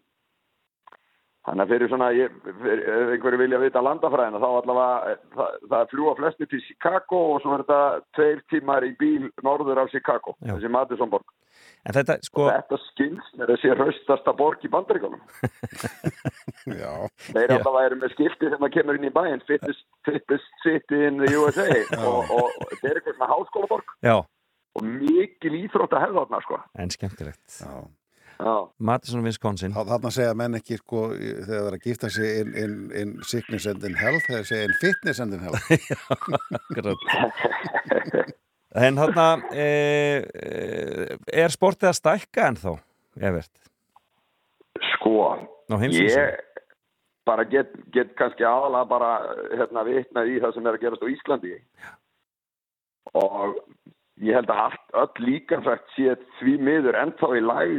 Þannig að fyrir svona, einhverju vilja vita landafræðina, þá allavega, það, það fljúa flesti til Chicago og svo er þetta tveir tímar í bíl norður af Chicago, Já. þessi Madison borg. En þetta, sko, Þetta skilst með þessi raustasta borg í bandaríkjónum. já, Þeir allavega eru með skilti sem að kemur inn í bæinn, fittest, fittest city in the USA og, og, og þetta er eitthvað svona háskólaborg já, og mikil íþrótt að hefða þarna, sko. en skemmtilegt já. Já. Madison, Wisconsin Þa- Þarna segja menn ekki sko, þegar það er að gifta sig in, in, in sickness and in health, þegar segja in fitness and in health. En þarna e, e, er sportið að stækka ennþá, Evert? Sko, ég bara get, get kannski aðalega bara hérna vitna í það sem er að gerast á Íslandi og ég held að allt, öll líkansvægt sé því miður ennþá í lag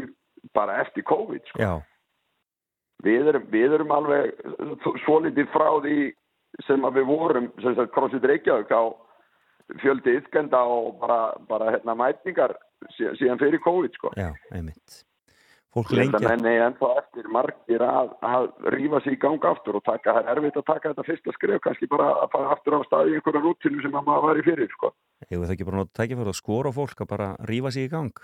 bara eftir COVID sko. Við, erum, við erum alveg svo litið frá því sem að við vorum sem sagt CrossFit Reykjavík á fjöldi ytkenda og bara, bara hérna mætningar sí- síðan fyrir COVID sko. já, einmitt Fólk held lengi að ennþá eftir margir að, að rífa sig í gang aftur og taka, það er erfitt að taka þetta fyrsta skref, kannski bara að fara aftur á stað í einhverja rútinu sem að maður var í fyrir, sko. Hefur það ekki bara notið tækifæri að skora fólk að bara rífa sig í gang?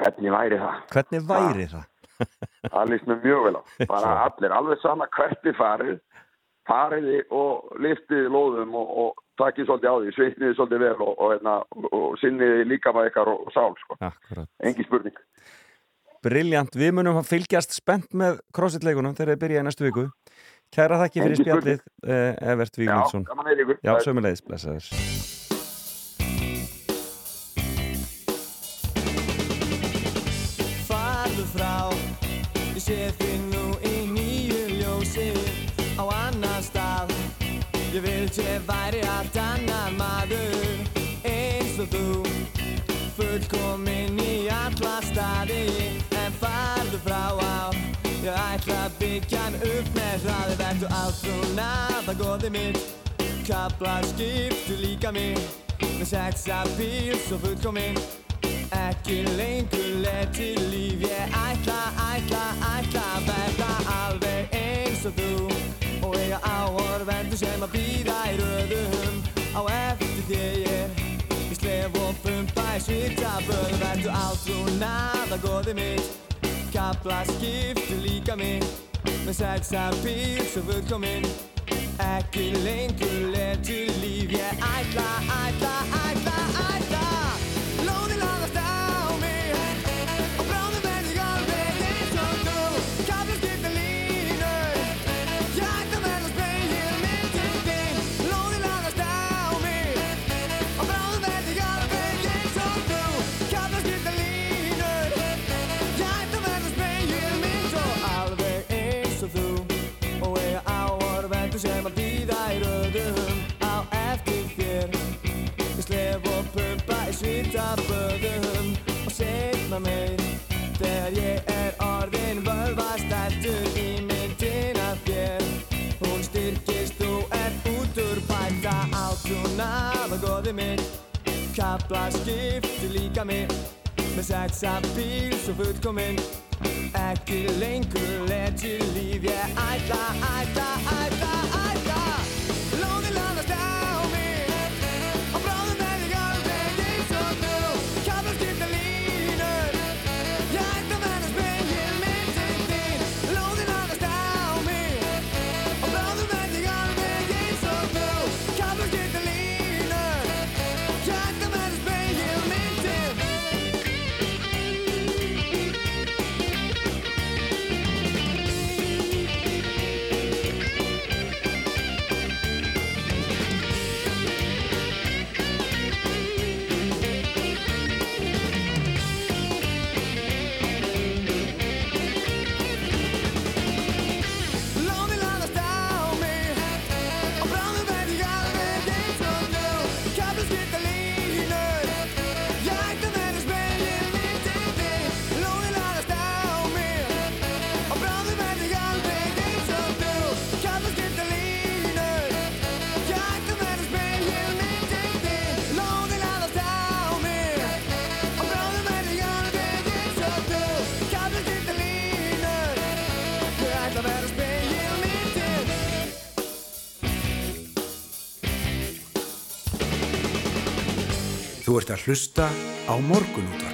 Hvernig væri það? Hvernig væri það? Það líst mér mjög vel á. Bara allir, alveg sama hvert þið farið, fariði og liftið lóðum og, og takið svolítið á því, svitniði svolítið vel og, og, og, og, sinniði líka með ykkar og, sál, sko. Engi spurning. Briljant, við munum að fylgjast spennt með crossfit-leikunum þegar þeir byrja í næstu viku. Kæra þakki fyrir spjallið, eh, Evert Vígmundsson. gaman að heyra ykkur. Já, sömulegis, blessaður. Farðu frá Ég sé þig nú í nýju ljósi Á annan stað Ég vildi ég væri allt annar maður Eins og þú Fullkomin ætla að byggja hann upp með hraði Vertu allt svona. Það góði mitt Kabla skiptu líka mig Með sexa bíl svo fullkomin. Ekki lengur leti líf Ég ætla, ætla, ætla að verða alveg eins og þú. Og eiga áhorfendur sem að býða í röðum Á eftir þér Í slef og pumpa í svita böð Verðu átrúna það góði mitt Kapla skiptu líka mig Með sexa bíl svo fullkomin Ekki lengur leti líf. Ég ætla, ætla, ætla Með sexa bíl svo að hlusta á morgunútvarpið.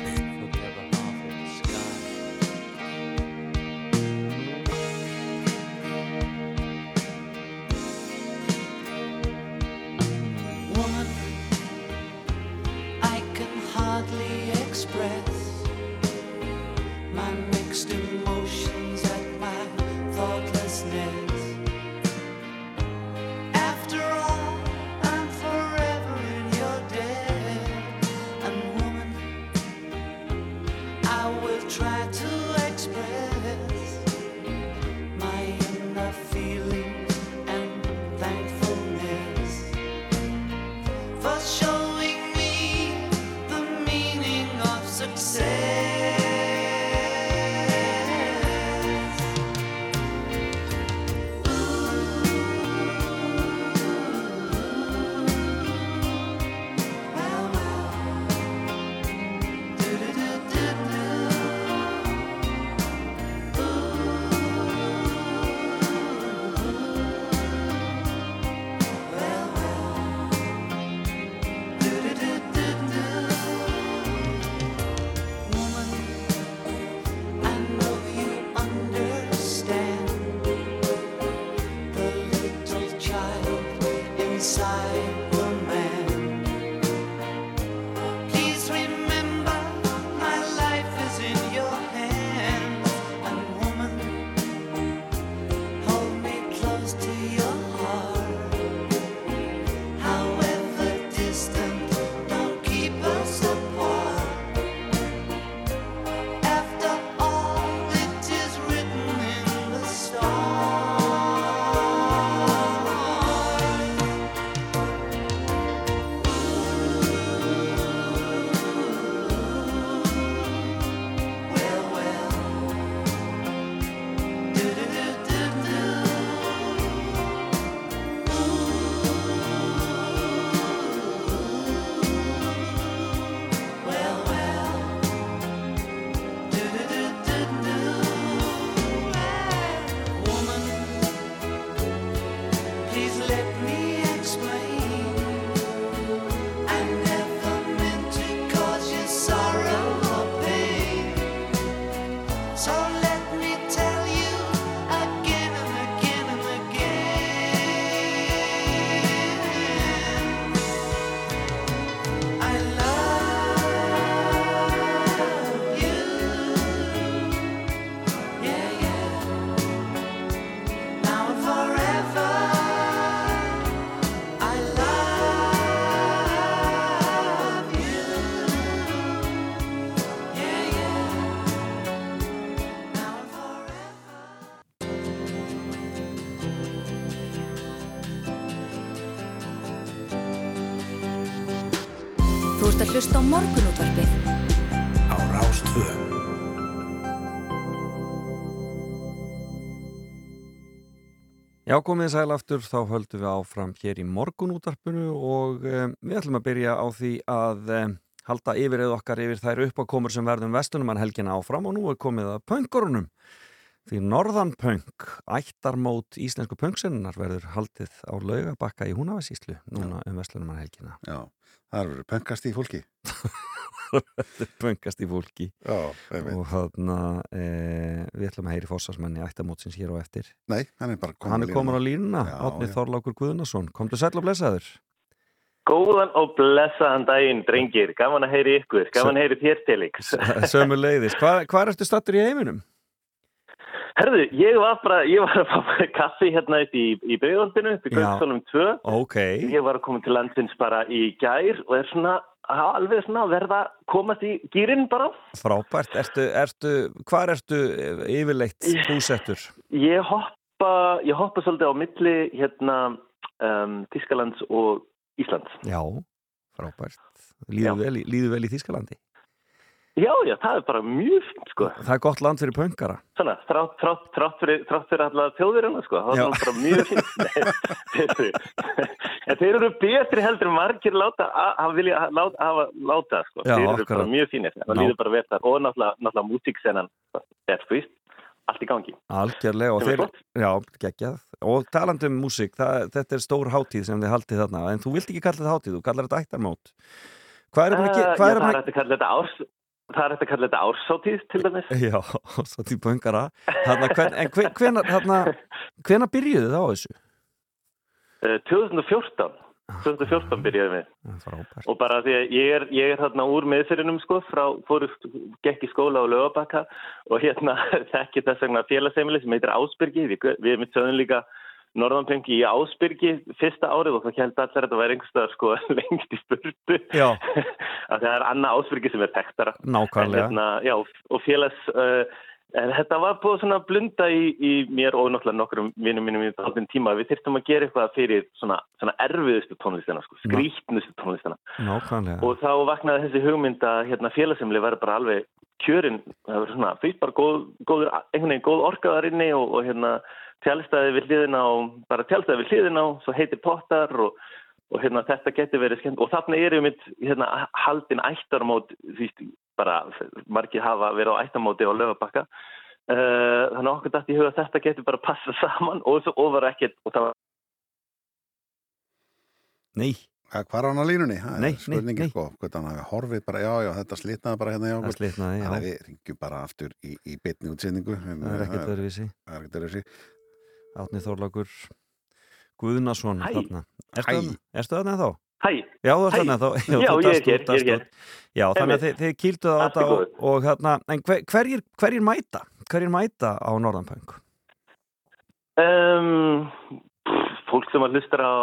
Hlusta á morgunútvarpið á Rástvö. Já, komið sæl aftur, þá höldum við áfram hér í morgunútarpinu og um, við ætlum að byrja á því að um, halda yfirrið okkar yfir þær uppákomur sem verðum vestunumann helgina áfram og nú er komið að pöngurunum. Því Norðan Pöng, ættarmót íslensku pöngsennar verður haldið á laugabakka í Húnavarsíslu núna um vestunumann helgina. Já, það er pöngast í fólki. pöngast í fólki. Já. Og þarna, e, við ætlum að heyri fórsvarsmanni ættarmótsins hér og eftir. Nei, hann er bara komin Hann er komin á línuna, Átni. Þorlákur Guðnason. Komdu sæll og blessaður. Góðan og blessaðan daginn, drengir. Gaman að heyri ykkur. Gaman að heyri þér, Felix. Sömu leiðis. Hvað hva ertu stattur í heiminum? Herðu, ég var bara, ég var að fá kaffi hérna í, í Já. Gauksólum 2. Ok. Ég var að koma til landsins bara í gær og er svona, alveg svona að verða komast í gýrin bara. Frábært. Ertu, ertu, hvar ertu yfirleitt búsettur? Ég hoppa, ég hoppa svolítið á milli hérna um, Tískalands og Íslands. Já, frábært. Líður vel, í- líður vel í Þískalandi? Já, já, það er bara mjög fint, sko. Það er gott land fyrir pöngara. Svona, þrátt, þrátt, þrátt fyrir, þrátt fyrir alla þjóðirina, sko. Það er bara mjög fint. Þeir- en þeir eru betri heldur margir láta, að- vilja láta, hafa láta, sko. Já, þeir eru bara mjög fínir. Það líður bara vel þar. Og náttúrulega, náttúrulega músiksenan er fyrst, allt í gangi. Algjörlega. Og er þeir, já, geggjað. Og talandi um músík, þetta er stór hátíð sem þið haldið þarna. En þú vilt ekki kalla þetta hátíð, þú kallar þetta ættarmót. Hvað er að Uh, gera? já, Hvað er það er að að þetta árs... Það er hægt að kalla þetta ársáttíð til dæmis. Já, svo til pöngara. Þarna, hvern, en hven, hvenar, þarna, hvenar byrjuðu það á þessu? Uh, 2014. 2014 byrjaði við. Frábært. Og bara því að ég er, ég er hérna úr meðfyrinum sko, frá, fóru, gekk í skóla á lögabakka og hérna þekki þess vegna félagsheimili sem heitir Ásbyrgi. Við, við mitt sögum líka Norðanpengi í Ásbyrgi fyrsta árið og það held allir að þetta væri einhverstaðar sko lengst í spurtu. Að það er annað Ásbyrgi sem er tektara. Nákvæmlega. Hérna, já, og félags... Uh, En þetta var búið svona blunda í, í mér og náttúrulega nokkrum vinnum mínum í þáttin tíma. Við þyrftum að gera eitthvað fyrir svona, svona erfiðustu tónlistina, sko, skrítnustu tónlistina. Nákvæmlega. Og þá vaknaði þessi hugmynd að hérna, félagsemli væri bara alveg kjörin, það var svona, fyrst bara góð, góður, einhvern veginn góð orkaðar inni og, og hérna tjálstæði við hliðina og bara tjálstæði við hliðina og svo heitir pottar og, og hérna þetta getur verið skemmt og þarna er um mitt hérna haldin ættarmót, því bara margir hafa verið á ættarmóti á löfabakka. Uh, þannig að okkur dætt í huga að þetta getur bara passa saman og svo ofar ekkert og það var Nei. Hvað er hann á línunni? Það er Nei, nei, nei. Sko, hann hafi horfið bara, já, já, þetta slitnaði bara hérna hjá okkur. Það slitnaði, já. Þannig að við ringjum bara aftur í, í bytni útsendingu. Það er ekkert öðruvísi. Það er ekkert öðruvísi. Átni Þorlákur Guðnason Hæ. þarna. Þá? Hæ. Já, þú Hæ. þarna þá. Já, þú ég er hér, ég er út. Já, þannig að þið, þið kýlduð á þetta og, og hérna, en hver, hverjir, hverjir mæta? Hverjir mæta á Norðanpöng? Um, fólk sem að hlustar á,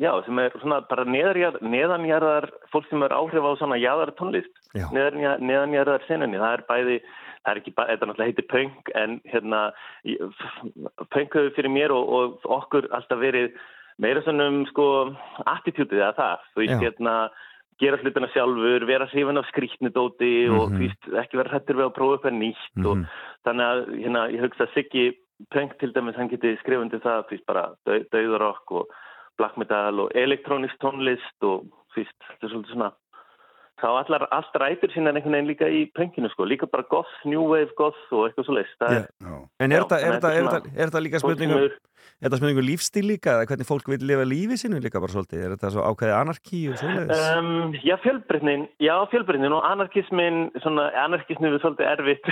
já, sem er svona bara neðanjarðar, neðanjarðar fólk sem er áhrif á svona jaðar tónlist, Já. neðanjarðar, neðanjarðar sinni, það er bæði, það er ekki bara, þetta náttúrulega heitir punk, en hérna, punk hefur fyrir mér og, og okkur alltaf verið meira svona um, sko, attitútið eða það, þú veist, hérna, gera hlutina sjálfur, vera hrifin af skrýtnudóti og Mhm. veist, ekki vera hrættur við að prófa eitthvað nýtt og þannig að hérna, ég hugsa að Siggi Punk til dæmis, hann geti skrifandi það veist bara dau, dauðarokk og black metal og elektrónist tónlist og veist, þetta er svolítið svona þá allar, allt rætur sína einhvern veginn líka í punkinu sko, líka bara goth, new wave goth og eitthvað svo leist Já. En er þetta er þetta- er þetta- er þetta líka spurningum er þetta spurningum lífstíl líka eða hvernig fólk vil lifa lífi sinu líka bara svolítið? Er þetta svo ákveðið anarki og svoleiðis? Um, já, fjölbreytnin, já, fjölbreytnin og anarkismin, svona, anarkismin er svolítið erfitt,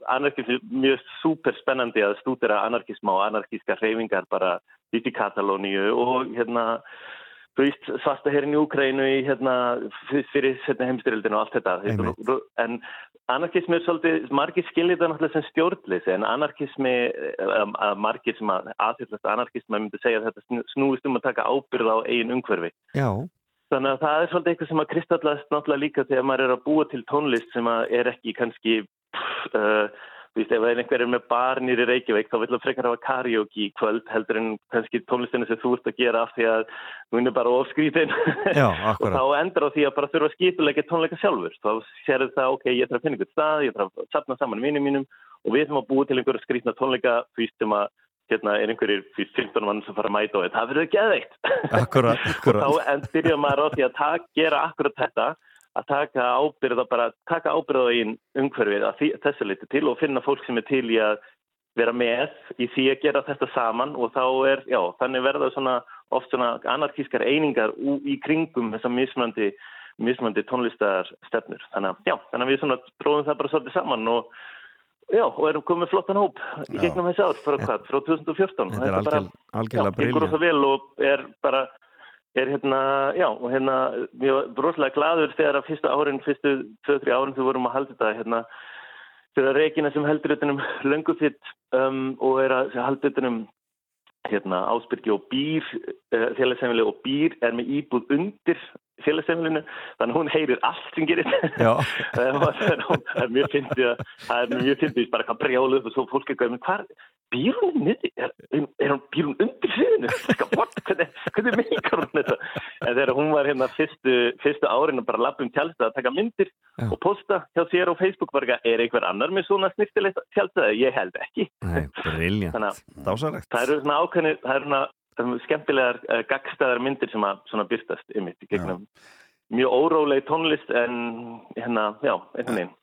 anarkismin mjög súper spennandi að stúdera anarkisma og anarkiska hreyfingar bara í Katalóníu og hérna, þú veist, svarta hérin í Úkrænu í hérna, fyrir hérna, heimstyrildinu og allt þetta, en anarkismi er svolítið, margir skilir það náttúrulega sem stjórnleysi, en anarkismi, um, að margir sem að aðhyllast anarkismi myndi segja að þetta snú- snúist um að taka ábyrð á eigin umhverfi. Já, Þannig að það er svolítið eitthvað sem að kristallast náttúrulega líka þegar maður er að búa til tónlist sem að er ekki kannski, pff, uh, þú veist, ef einhver er með bar nýri Reykjavík þá vil það frekar hafa karaoke í kvöld heldur en kannski tónlistinu sem þú ert að gera af því að hún er bara ofskrítin og þá endur á því að bara þurfa að skipulegja tónleika sjálfur. Þá sér það, ok, ég þarf að finna einhvern stað, ég þarf að sapna saman vinnum mínum og við þurfum að búa til einhverja skrítna tónleika því sem að hérna er einhverjir því 15 mann sem fara að mæta og það verður geðveikt. Akkurat, akkurat þá en byrja maður á því að gera akkurat þetta að taka ábyrða bara, taka ábyrða í umhverfið að því, þessu leiti til og finna fólk sem er til í að vera með í því að gera þetta saman og þá er, já, þannig verða svona oft svona anarkískar einingar í kringum þessar mismandi mismandi tónlistar stefnur þannig að, já, þannig að við svona tróðum það bara svolítið saman og já, og erum komið flottan hóp í gegnum þessi ár, frá hvað, frá 2014 Þetta er algjörlega briljant rosa vel og er bara er hérna, já, og hérna ég var rosalega gladur þegar að fyrsta árin fyrstu 2-3 árin við vorum að halda þetta hérna, þegar Regina sem heldur utanum löngufitt um, og er að halda utanum hérna, Ásbyrgi og Býr uh, félagsheimili og Býr er með íbúð undir félagsheimilinu þannig að hún heyrir allt sem gerir Já. það er mjög fyndið að- það er mjög fyndið bara hvað brjálu og svo fólk er gæðum hvað býr hún niður er, er hún býr hún undir sviðinu What? hvernig, hvernig meikar hún þetta? En þegar hún var hérna fyrstu, fyrstu árin að bara lappa um tjálstað að taka myndir og posta hjá sér á Facebook bara eitthvað, er einhver annar með svona snirtilegt tjálstað ég held ekki. Nei, Þannig að- dásalegt það eru svona ákveðnir, það eru svona skemmtilegar uh, gagstæðar myndir sem að svona byrtast ymmit í gegnum mjög óróleg tónlist en hérna, já, einhvern veginn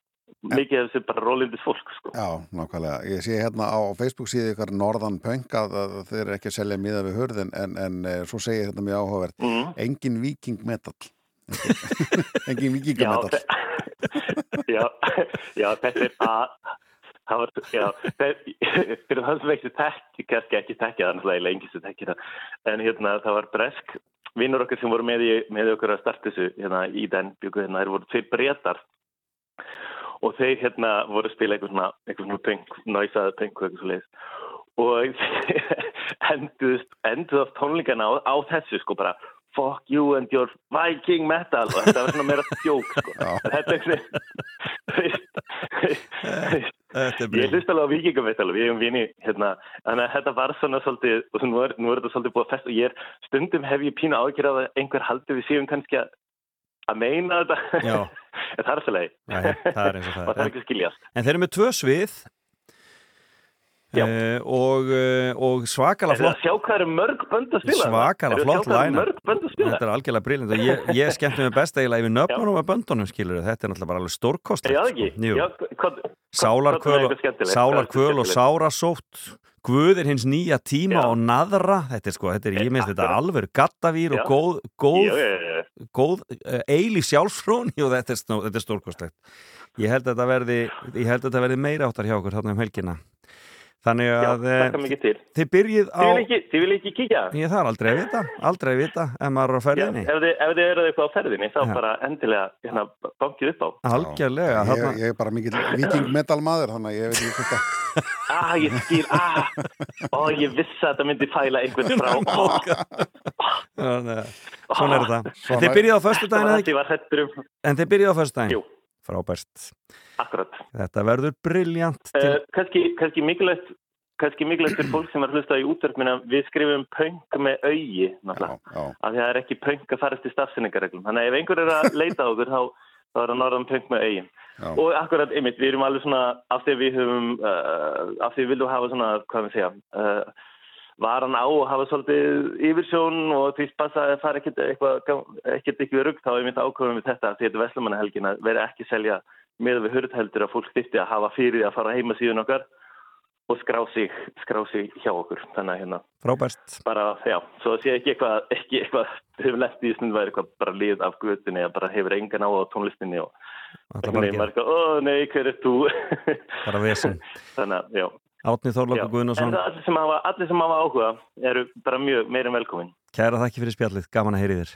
mikið af þessu bara rólindis fólk sko. Já, nákvæmlega. Ég sé hérna á Facebook síðu ykkur Norðan Punk að, þeir eru ekki að selja miða við hurðin en, en eh, svo segir þetta mjög áhugavert Mhm. engin viking metal engin já, vikingametal þe- já, já, þetta er að það var, já, fyrir það sem ekki tekki, kannski ekki tekki það er náttúrulega lengi sem tekki það. En hérna það var bresk vinnur okkar sem voru með, í, með okkur að starta þessu hérna í den byggu hérna, þeir voru tveir breytar og þeir hérna voru að spila eitthvað svona, eitthvað svona náisaði punk og eitthvað svo leiðis og enduðust, enduð af tónleikana á, á þessu sko bara fuck you and your viking metal. Og þetta var svona meira djók sko. Þetta er Þetta er ég hlust alveg á vikingametal og við hefum vini hérna, þannig að þetta var svona svolítið og nú er, nú er þetta svolítið búið að fest og ég er stundum hef ég pínu ágjör að einhver haldi við séum kannski að að meina þetta. Það er er eins og það er. er. ekki skiljast En þeir eru með tvö svið uh, og, uh, og svakala Er það flott að sjá hvað eru mörg bönd að spila? svakala flott læna? Þetta er algjörlega briljant og ég, ég skemmti mig best eiginlega yfir nöfnunum af böndunum skilur þetta er náttúrulega bara alveg stórkostlegt Já, ekki? sko. Já, Sálarkvöl og, og sárasótt. Guð er hins nýja tíma og naðra. Þetta er sko, þetta er, ég minnst þetta alveg gattavír og Já. góð, góð, Já, já, já, já. góð uh, eilíf sjálfsfróni og þetta er, er stórkostlegt. Ég held að þetta verði ég held að þetta verði meira áttar hjá okkur þarna um helgina Þannig Já, að eh, mikið til. þið byrjið á... Þið vil ekki, þið vil ekki kíkja? Ég það er aldrei að vita, aldrei að vita ef maður er á Já, ferðinni. ef þið, ef þið eruð eitthvað á ferðinni, þá Já. bara endilega hérna, bankið upp á. Algjörlega. Ég, þarna- ég er bara mikill viking metal maður þannig að ég veit ekki hvort að Ah, ég skil, ah, ó, ég vissi að þetta myndi fæla einhvern frá. Svona er. Svona- Þið byrjið á föstudaginn eða Þetta var hrættur um, En þið byrjið á föstudaginn? Jú. Frábært. akkurat. Þetta verður briljant til... Uh, kannski, kannski mikilvægt kannski mikilvægt fyrir fólk sem er hlustað í útverfmina við skrifum pönk með augi náttúrulega, af því að það er ekki pönk að farast í stafsynningareglum, þannig að ef einhver er að leita á okkur þá, þá er það norðan pönk með augi Já. og akkurat, einmitt, við erum alveg svona af því að við höfum uh, af því við viljum hafa svona, hvað við segja uh, varan á og hafa svolítið yfirsjón og því passa að fara ekkert eitthvað, rugg þá er mitt ákvöðum við þetta því þetta er Veslumannahelgin að vera ekki selja með við hurð heldur að fólk þyrfti að hafa fyrir því að fara á heimasíðun okkar og skrá sig, skrá sig hjá okkur þannig að hérna Frábært. bara, já, svo sé ekki eitthvað ekki eitthvað, hefur lett í stund væri eitthvað bara lið af gutinni eða bara hefur engan á tónlistinni og að maður eitthvað, ó nei, hver er þú Bara vesen. þannig að, já Átni Guðnason, En það allir sem, hafa, áhuga eru bara mjög meira en velkomin. kæra þakki fyrir spjallið, gaman að heyri þér.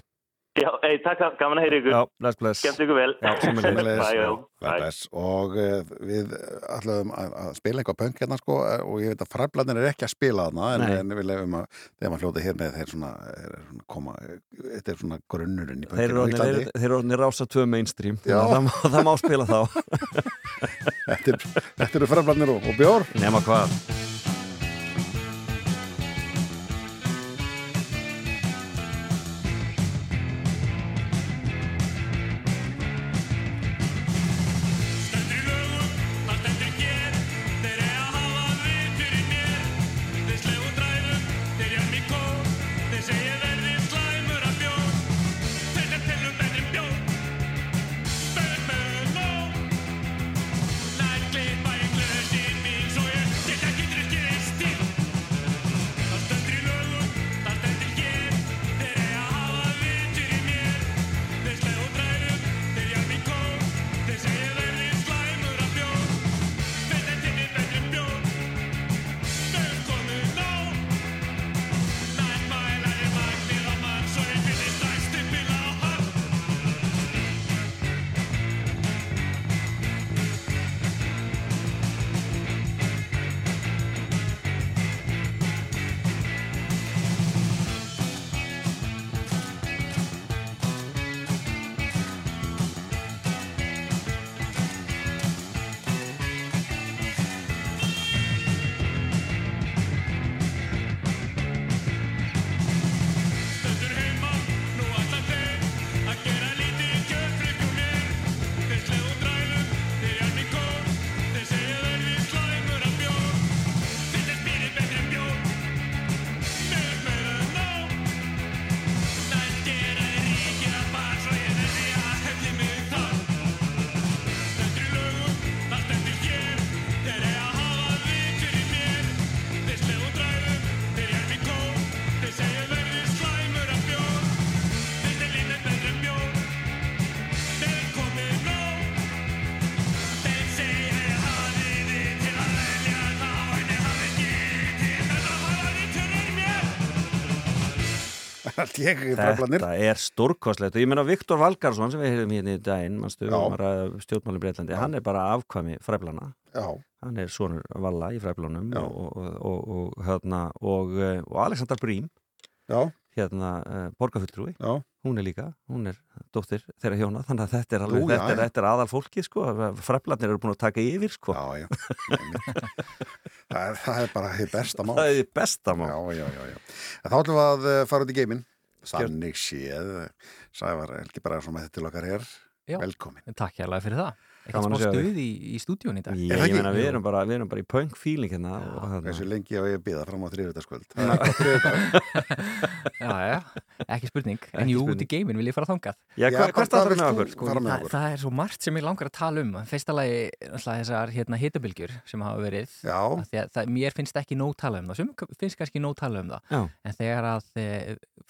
Já, ei, takk, gaman að heyra ykkur. Já, bless, bless. Skemmt ykkur vel. Já, sömuleiðis. Bye, já. Bless, bless. og uh, við ætlum að, að spila eitthvað punk hérna sko eh, og ég veit að fræblanir er ekki að spila þarna en, en við lefum að þegar maður hljóta hér með þeir svona, er svona koma, þetta er svona grunnurinn í Þeir eru punkinu þeir- eru orðinir rása tvö mainstream. Já. þannig að Það, má- það má spila þá. þetta, er, þetta eru fræblanir og, og bjór Nema hvað. Ég fræblanir Þetta er stórkostlegt og ég meina Viktor Valgarsson sem við hefum hérna í daginn mannstu, Já. um stjórnmáli Breitlandi, hann er bara afkvæmi fræblana Já. hann er sonur Valla í fræblanum Já. og, og, og, og, hérna, og, eh, og Alexander Brím Já. hérna uh, borgarfulltrúi Já. hún er líka, hún er dóttir þeirra hjóna, þannig að þetta er, alveg, Nú, já, þetta er, já. þetta er aðal fólki sko, fræblanir eru búin að taka yfir sko. já, já. það, er, það er bara besta mál það er besta mál já, já, já, já. Þá ætlum við að eh, fara út í geiminn Þannig séð Sævar Helgi bara svona með þetta til okkar hér. Velkomin. Takk hérlega fyrir það Ekkert smá að stuð í, í stúdíun í dag. Ég, ég meina við erum bara, við erum bara í punk feeling hérna og. Hversu lengi á ég að býða fram á þriðvitaðskvöld Það er Já, já, ekki spurning. En Ekki jú, spurning. út í geiminn vil ég fara þangað. Já, hvert hvað þú okkur? Sko, fara með það, okkur? það er svo margt sem ég langar að tala um. Fyrsta lagi, þessar hérna, hitabilgjur sem hafa verið. Já. Af því að það, Mér finnst ekki nóg tala um það. Sem finnst kannski nóg tala um það. Já. En þegar að e,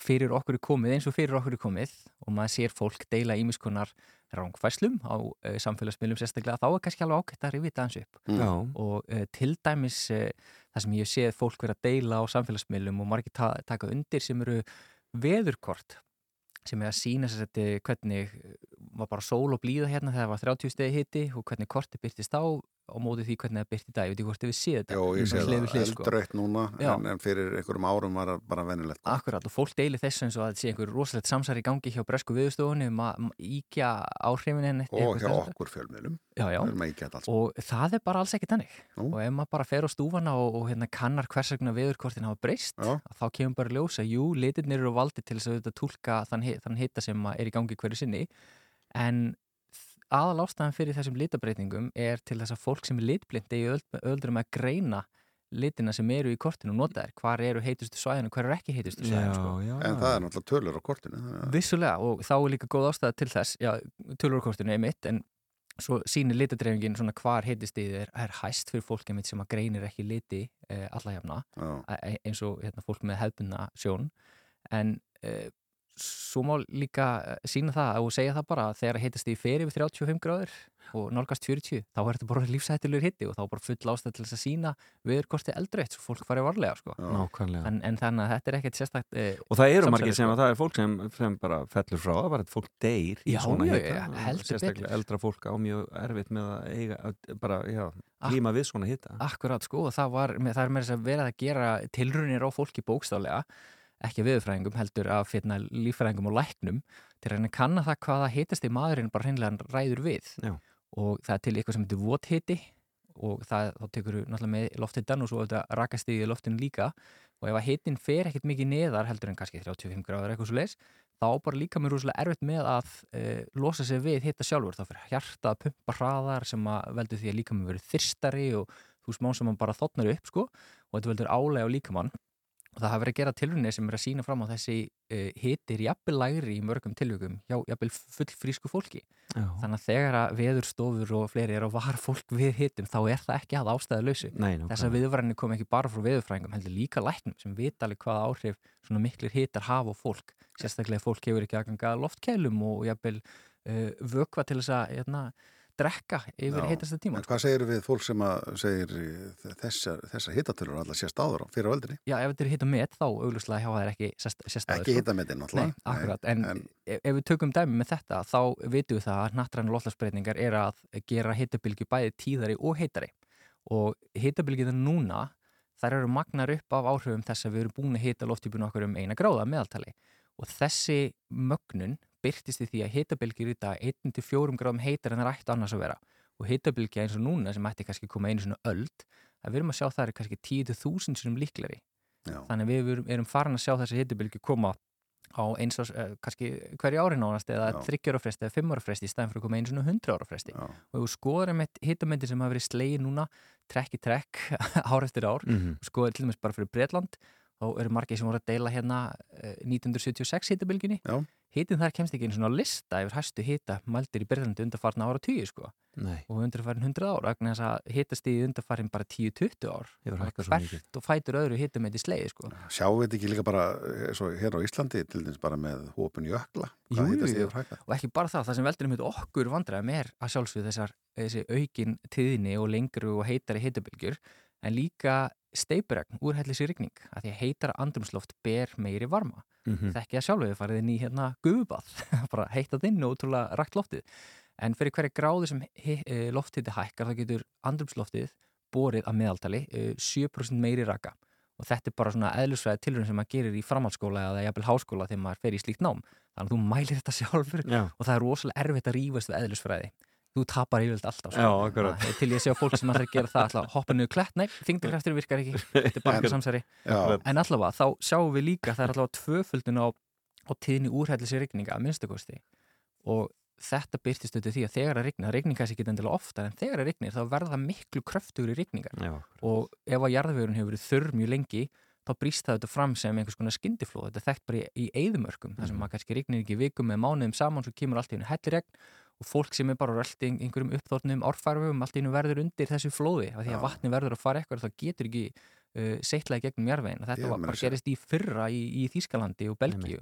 fyrir okkur er komið eins og fyrir okkur er komið og maður sér fólk deila ímiskonar rángfæslum á e, samfélagsmiðlum sérstaklega þá er kannski alveg ágætt að rifið þetta hans upp Mm. Já. og uh, til dæmis uh, það sem ég hef séð fólk vera að deila á samfélagsmiðlum og margir ta taka undir sem eru veðurkort sem er að sína sér þetta hvernig var bara sól og blíða hérna þegar það var 30 stegi hitti og hvernig korti byrtist á á móti því hvernig það byrti í dag, ég veit ekki hvort þið við séð þetta. Jó, ég sé það, sko. eldrautt núna en, en fyrir einhverjum árum var það bara venilegt Akkurat og fólk deilir þessu eins og að þetta sé einhver rosalegt samsæri í gangi hjá bresku viðstofunni um að íkja áhrifin og hjá okkur þetta alls og það er bara alls ekki þannig. Og ef maður bara fer á stúfana og, og hérna, kannar hvers vegna viðurkortin hafa breyst þá kemur bara að ljósa, jú, litirnir eru valdi til þess að auðvitað túlka þann, þann hitta sem er í gangi hverju sinni. En aðal ástæðan fyrir þessum litabbreytingum er til þess að fólk sem er litblind eigi öldrum að greina litina sem eru í kortinu og nota þær, hvar eru heitustu svæðinu, hvar eru ekki heitustu svæðinu sko. En það er náttúrulega tölur á kortinu Vissulega og þá er líka góð ástæða til þess já, tölurkortinu er mitt en svo sýnir litadreifingin svona hvar heitistíð er, er hæst fyrir fólk einmitt sem að greinir ekki liti e, alla jafna e, eins og hérna, fólk með hefbunna sjón. En e, svo má líka eh, sýna það og segja það bara að þegar heitistíð fer yfir 35 gráður og nálgast 40 þá er þetta bara lífsættilegur hitti og þá er bara full ástæð til þess að sína viðurkorti eldreitt svo fólk farið varlega sko. Nákvæmlega. en, en þannig að þetta er ekkert sérstakt e, Og það eru margir sem að það er fólk sem, sem bara fellur frá það, bara fólk deyr í Já, svona heldur Sérstaklega betur. eldra fólk á mjög erfitt með að eiga, bara, já, glíma við svona hita. Akkurat sko og það, var, það er með þess að vera að gera tilrunir á fólki bókstálega ekki viðurfræðingum heldur af hérna, líffræðingum og læknum til að reyna að kanna það hvaða hitasti maðurinn bara hreinlega ræður við. Já. og það er til eitthvað sem heitir vothiti og það, þá tekur þú náttúrulega með lofthitan og svo þetta rakast í loftinu líka. Og ef að hitin fer ekkert mikið neðar heldur en kannski 35 gráður eitthvað svo leis þá bara líka mér rúslega erfitt með að e, losa sig við hitta sjálfur. Þá fyrir hjarta að pumpa hraðar sem að veldur því að líka mér verið þyrstari og þú smá sem hann bara þotnar upp sko. Og þetta veldur álega á líkamann og það hafa verið að gera tilrunni sem er að sína fram á þessi uh, hitir jafnvel lægri í mörgum tilvökum hjá jafnvel full frísku fólki. Já. þannig að þegar að veðurstofur og fleiri er að var fólk við hitum þá er það ekki að ástæða lausu þess að viðvarinni kom ekki bara frá veðurfræðingum heldur líka læknum sem vita alveg hvaða áhrif svona miklir hitar hafa á fólk. Sérstaklega fólk hefur ekki aðganga að loftkælum og jafnvel uh, vökva til þess að hérna, drekka yfir heitasta tíma En hvað segir við fólk sem að segir eh, þessar, þessar hitatölur alltaf sést áður á fyrir á öldinni? Já, ef þetta er hitt og met þá auglustlega hjá það er ekki sérst- sérstæður. Ekki hitametinn náttúrulega. Nei, akkurat, en, en- ef ef við tökum dæmi með þetta þá vitum við það að nattræna loftlagsbreytingar er að gera hittabilgi bæði tíðari og heitari og hittabilgina núna þær eru magnar upp af áhrifum þess að við erum búin að hita loftípun okkur um eina gráða meðaltali og þessi mögnun byrtist í því að hitabilgir í dag 1-4 gráðum heitar en það ættu annars að vera og hitabilgja eins og núna sem ætti kannski koma einu svona öld að við erum að sjá það er kannski 10.000 sinum líkleri Já. þannig að við erum, erum farin að sjá þessi hitabilgju koma á eins og uh, kannski hverju ári nánast eða þryggjára fresti eða fimmjára fresti í staðin fyrir að koma einu svona hundra ára fresti Já. og ef við skoðum hitamöndir sem hafa verið slegið núna trekk í trekk ár eftir ár Mhm. og skoðum til dæmis bara fyrir Bretland þá eru margir sem voru að deila hérna eh, 1976 hitabilginni hitin þar kemst ekki einu svona lista yfir hæstu hita mældir í Bretlandi undarfarna ára tíu sko. Nei. og undarfarin 100 ár vegna þess að hitastíði undarfarin bara 10-20 ár. Hefur Og hvert og fætur öðru hitamöndi slegið sko. Sjáum við þetta ekki líka bara eh, svo, hér á Íslandi til dæmis bara með hópun jökla? Jú, hitast og ekki bara það, það sem veldur um okkur vandræðum er að sjálfsögðu þessar þessi aukin tíðni og lengru og heitari heitabilgjur en líka steipuregn úr hellis í rigning að því að heitara andrumsloft ber meiri varma. Mhm. það ekki að sjálföðu farið inn í hérna gufubað, bara heittað inn og útrúlega rakt loftið. En fyrir hverja gráðu sem eh, lofthiti hækkar þá getur andrumsloftið borið að meðaltali eh, 7% meiri raka. Og þetta er bara svona eðlusfræði tilrönd sem maður gerir í framhaldsskóla eða jafnvel háskóla þegar maður fer í slíkt nám. Þannig að þú mælir þetta sjálfur Já. og það er rosalega erfitt að rífast við eðlusfræði þú tapar yfirleitt alltaf sko. Já. Það er til ég að sjá fólk sem að gera það alltaf hoppa niður klett, nei, þingdarkraftur virkar ekki þetta er bara samsæri en allavega, þá sjáum við líka það er allavega tvöföldun á, á tíðni úrhællis í rigninga að minnstakosti og þetta byrtist auðvitað því að þegar að rigna, rigning kannski ekki endilega ofta en þegar að rignir þá verða miklu kröftugur í rigningar Já. og ef að jarðvegurinn hefur verið þurr mjög lengi þá brýst það auðvitað fram sem einhvers konar skyndiflóð þetta er þekkt bara í, í eyðumörkum þar sem Mhm. maður kannski rignir ekki vikum með mánuðum saman svo kemur allt í hennu helliregn og fólk sem er bara rölt í einhverjum uppþórnum árfarfum allt í hennu verður undir þessu flóði af því að vatni verður að fara eitthvað þá getur ekki uh, seittlaði gegnum jarðvegin og þetta Ég var bara gerist í fyrra í, í Þýskalandi og Belgíu.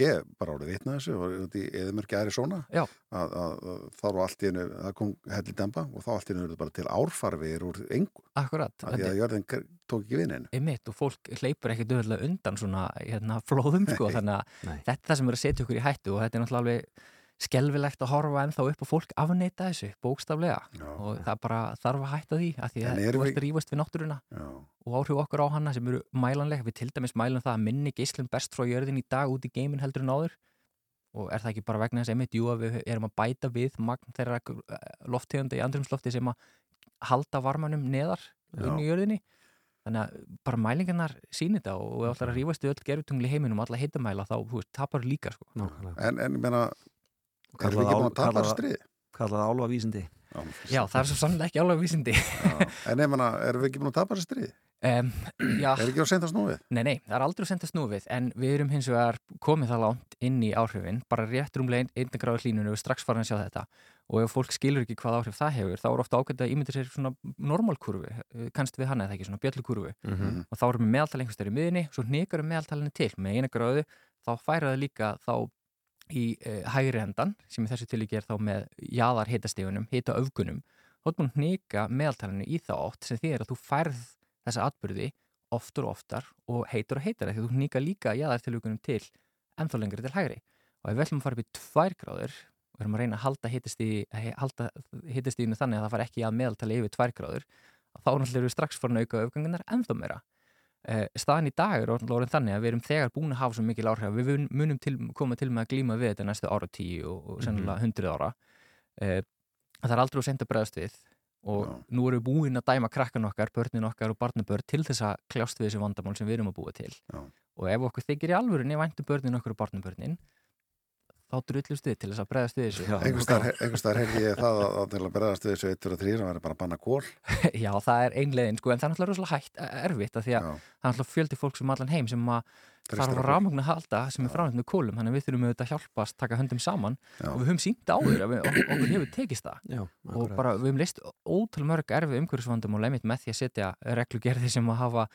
Ég bara árið vitna þessu í eðumörki Arizona Já. að, að, að þá var allt einu, það kom helli demba og þá allt einu eru bara til árfarfiðir úr engu. Akkurat, af því að jörðin tók ekki við neinu. Einmitt, og fólk hleypur ekkert auðvitað undan svona hérna, flóðum sko, þannig að þetta sem er að setja okkur í hættu og þetta er náttúrulega alveg skelfilegt að horfa ennþá upp og fólk afneita þessu, bókstaflega Já. og það bara þarf að hætta því að því að þú ert að rífast við náttúruna Já. og áhrif okkar á hana sem eru mælanleg við til dæmis mælum það að minni geislun best frá jörðin í dag út í geimin heldur en áður og er það ekki bara vegna þess einmitt jú að við erum að bæta við magn þeirra loftegunda í andrumslofti sem að halda varmanum neðar inn í jörðinni þannig að bara mælingarnar sýnir þetta og ef ætlar að rífast við öll gerutungli heiminum alla hittamæla þá þú veist, tapar líka sko. en, en ég meina erum við Kallað ekki búin að tapa kallað- þessu stríði? Kallað álfa vísindi Já, það er svo sannlega ekki alveg vísindi En ég meina, erum við ekki búin að tapa þessu stríði? Um, já, Er ekki á seint að snúið? Nei, nei, það er aldrei að senda snúfið en við erum hins vegar komið það langt inn í áhrifin, bara rétt rúmlega einnig gráður hlínunum við strax farin að sjá þetta og ef fólk skilur ekki hvað áhrif það hefur þá er ofta ágætt að ímynda sér svona normalkurvu kannst við hann eða ekki, svona bjöllukurvu Mhm. og þá erum við meðaltal einhvers þeirri miðinni svo við meðaltalinu til með eina gráðu þá færa það líka þá í uh, hægri endan sem í þessu tilíki er þá með jaðar hitastegunum, hita öfgunum þá er búin að hneka meðaltalinu í þá átt sem því er að þú færð þessa atbyrði oftur og oftar og heitur og heitar því þú hnýka líka jaðartilvíkunum til ennþá lengri til hægri. Og ef við ætlum að fara upp í tvær gráður og erum að reyna að halda hitastíði halda hitastíðinu þannig að það fara ekki að meðaltali yfir tvær gráður þá náttúrulega erum við strax farin að auka öfgangunar ennþá meira staðan í dag er orðin þannig að við erum þegar búin að hafa svo mikil áhrif við mun- munum til, koma til með að glíma við þetta næstu ára tíu og, og sennilega hundrið ára. Það er aldrei að senda bregðast við og nú erum við búin að dæma krakkan okkar, börnin okkar og barnabörn til þess að kljást við þessi vandamál sem við erum að búa til. Já. og ef okkur þykir í alvörunni væntum börnin okkar og barnabörnin þá drullust við til þess að bregðast við þessu. Einhvers staðar heyrði ég það að, að til að berðast við þessu 1, 2 og 3 það væri bara að banna kól Já, það er ein leiðin, sko, en það er náttúrulega rosalega hægt, erfitt, af því að það er náttúrulega fjöldi fólk sem allan heim sem að þarf á að halda sem er framhægt með kólum, þannig að við þurfum auðvitað að hjálpast, taka höndum saman Já. og við höfum sínt áður að við, ok- okkur hefur tekist það. Já, og bara við höfum leist ótal mörg erfið umhverfisvandum og lemit með því að setja reglugerði sem að hafa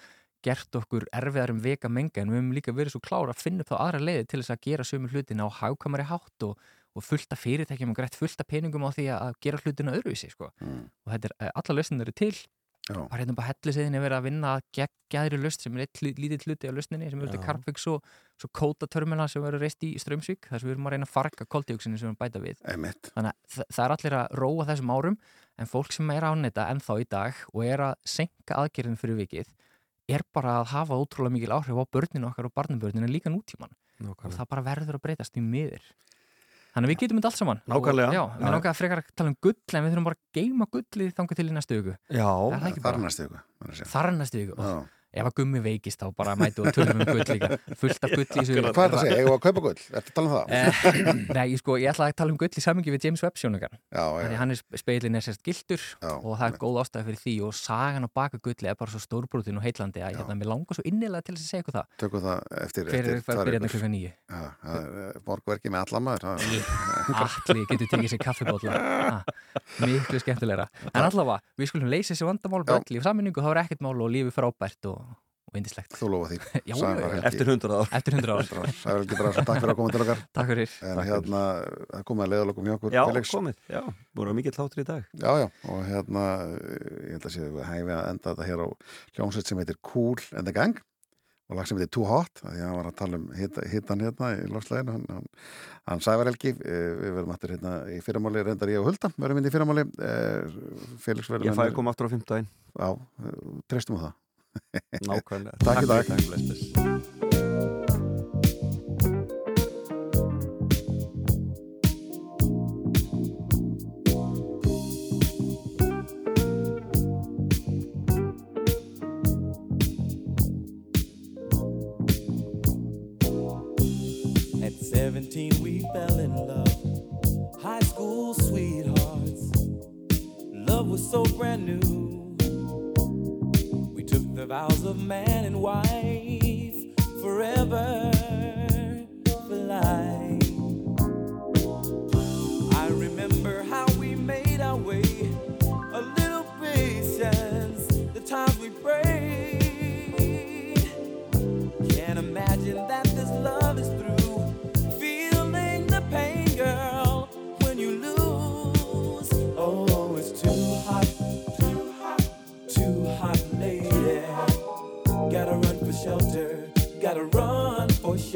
gert okkur erfiðar um veka menga en við höfum líka verið svo klára að finna upp þá aðra leiði til þess að gera sömu hlutina á hagkamari hátt og, og fullta fyrirtækjum og greitt fullta peningum á því að gera hlutina öðruvísi sko. Mm. og þetta er, alla lausnir eru til Já. bara hérna bara helliseiðin er verið að vinna að geggjaðri laust sem er eitt lítill hluti á lausninni sem er Já. auðvitað Carpfix og svo Kóta terminal sem verður reist í Strömsvík þar sem við erum að reyna að farga koldíoksinu sem við bæta við Einmitt. þannig að þa- það er allir að róa þessum árum en fólk sem er á netta ennþá í dag og er að senka aðgerðin fyrir vikið er bara að hafa ótrúlega mikil áhrif á börninu okkar og barnabörninu líka nútíman og það bara verður að breytast í miður. Þannig að við getum þetta allt saman. Nákvæmlega. og, Já, við langar að frekar að tala um gull en við þurfum bara að geima gullið þangað til í næstu viku. Já, þar næstu segja. Þar næstu Já. Ef að gummi veikist þá bara mætu og tölum um gull líka. Fullt af gull í þessu Hvað er það að segja? Eigum við að kaupa gull? Ertu að tala um það? Eh, Nei, ég sko, ég ætla að tala um gull í samingi við James Webb já. Þannig hann er speilin er sérst gildur Já, og það er góð ástæði fyrir því og sagan á baka gulli er bara svo stórbrotin og heitlandi að hérna, mér langar svo innilega til að segja eitthvað það. Tökum það eftir eh, morgverki með alla maður það- Allir getur tekið sér kaffibólla Miklu skemmtilegra. En allavega, við skulum leysa þessi vandamál bara öll í saminningu, þá er ekkert mál og lífi frábært og, og indislegt Þú lofa því. Já. Eftir 100 ár. Eftir 100 ár. Sævar Helgi Braga, takk fyrir að koma til okkar. Takk fyrir. En hérna, það komið að leiðalokum hjá okkur Já, Felix. komið, já, voru mikið þáttur í dag. Já, já, og hérna ég held að séu við hæfi að enda þetta hér á hljómsveit sem heitir Cool and the Gang. Og lag sem heitir Too Hot af því að hann var að tala um hita, hitan hérna í lofsleginu hann, hann, hann Sævar Helgi eh, við verðum aftur hérna í fyrramáli reyndar ég og Hulda verðum inn í fyrramáli eh, Felix verður Ég fæ að koma aftur á 15 Já, eh, treystum á það Nákvæmlega. Takk í Takk dag fyrir, takk, the vows of man and wife forever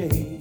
shade.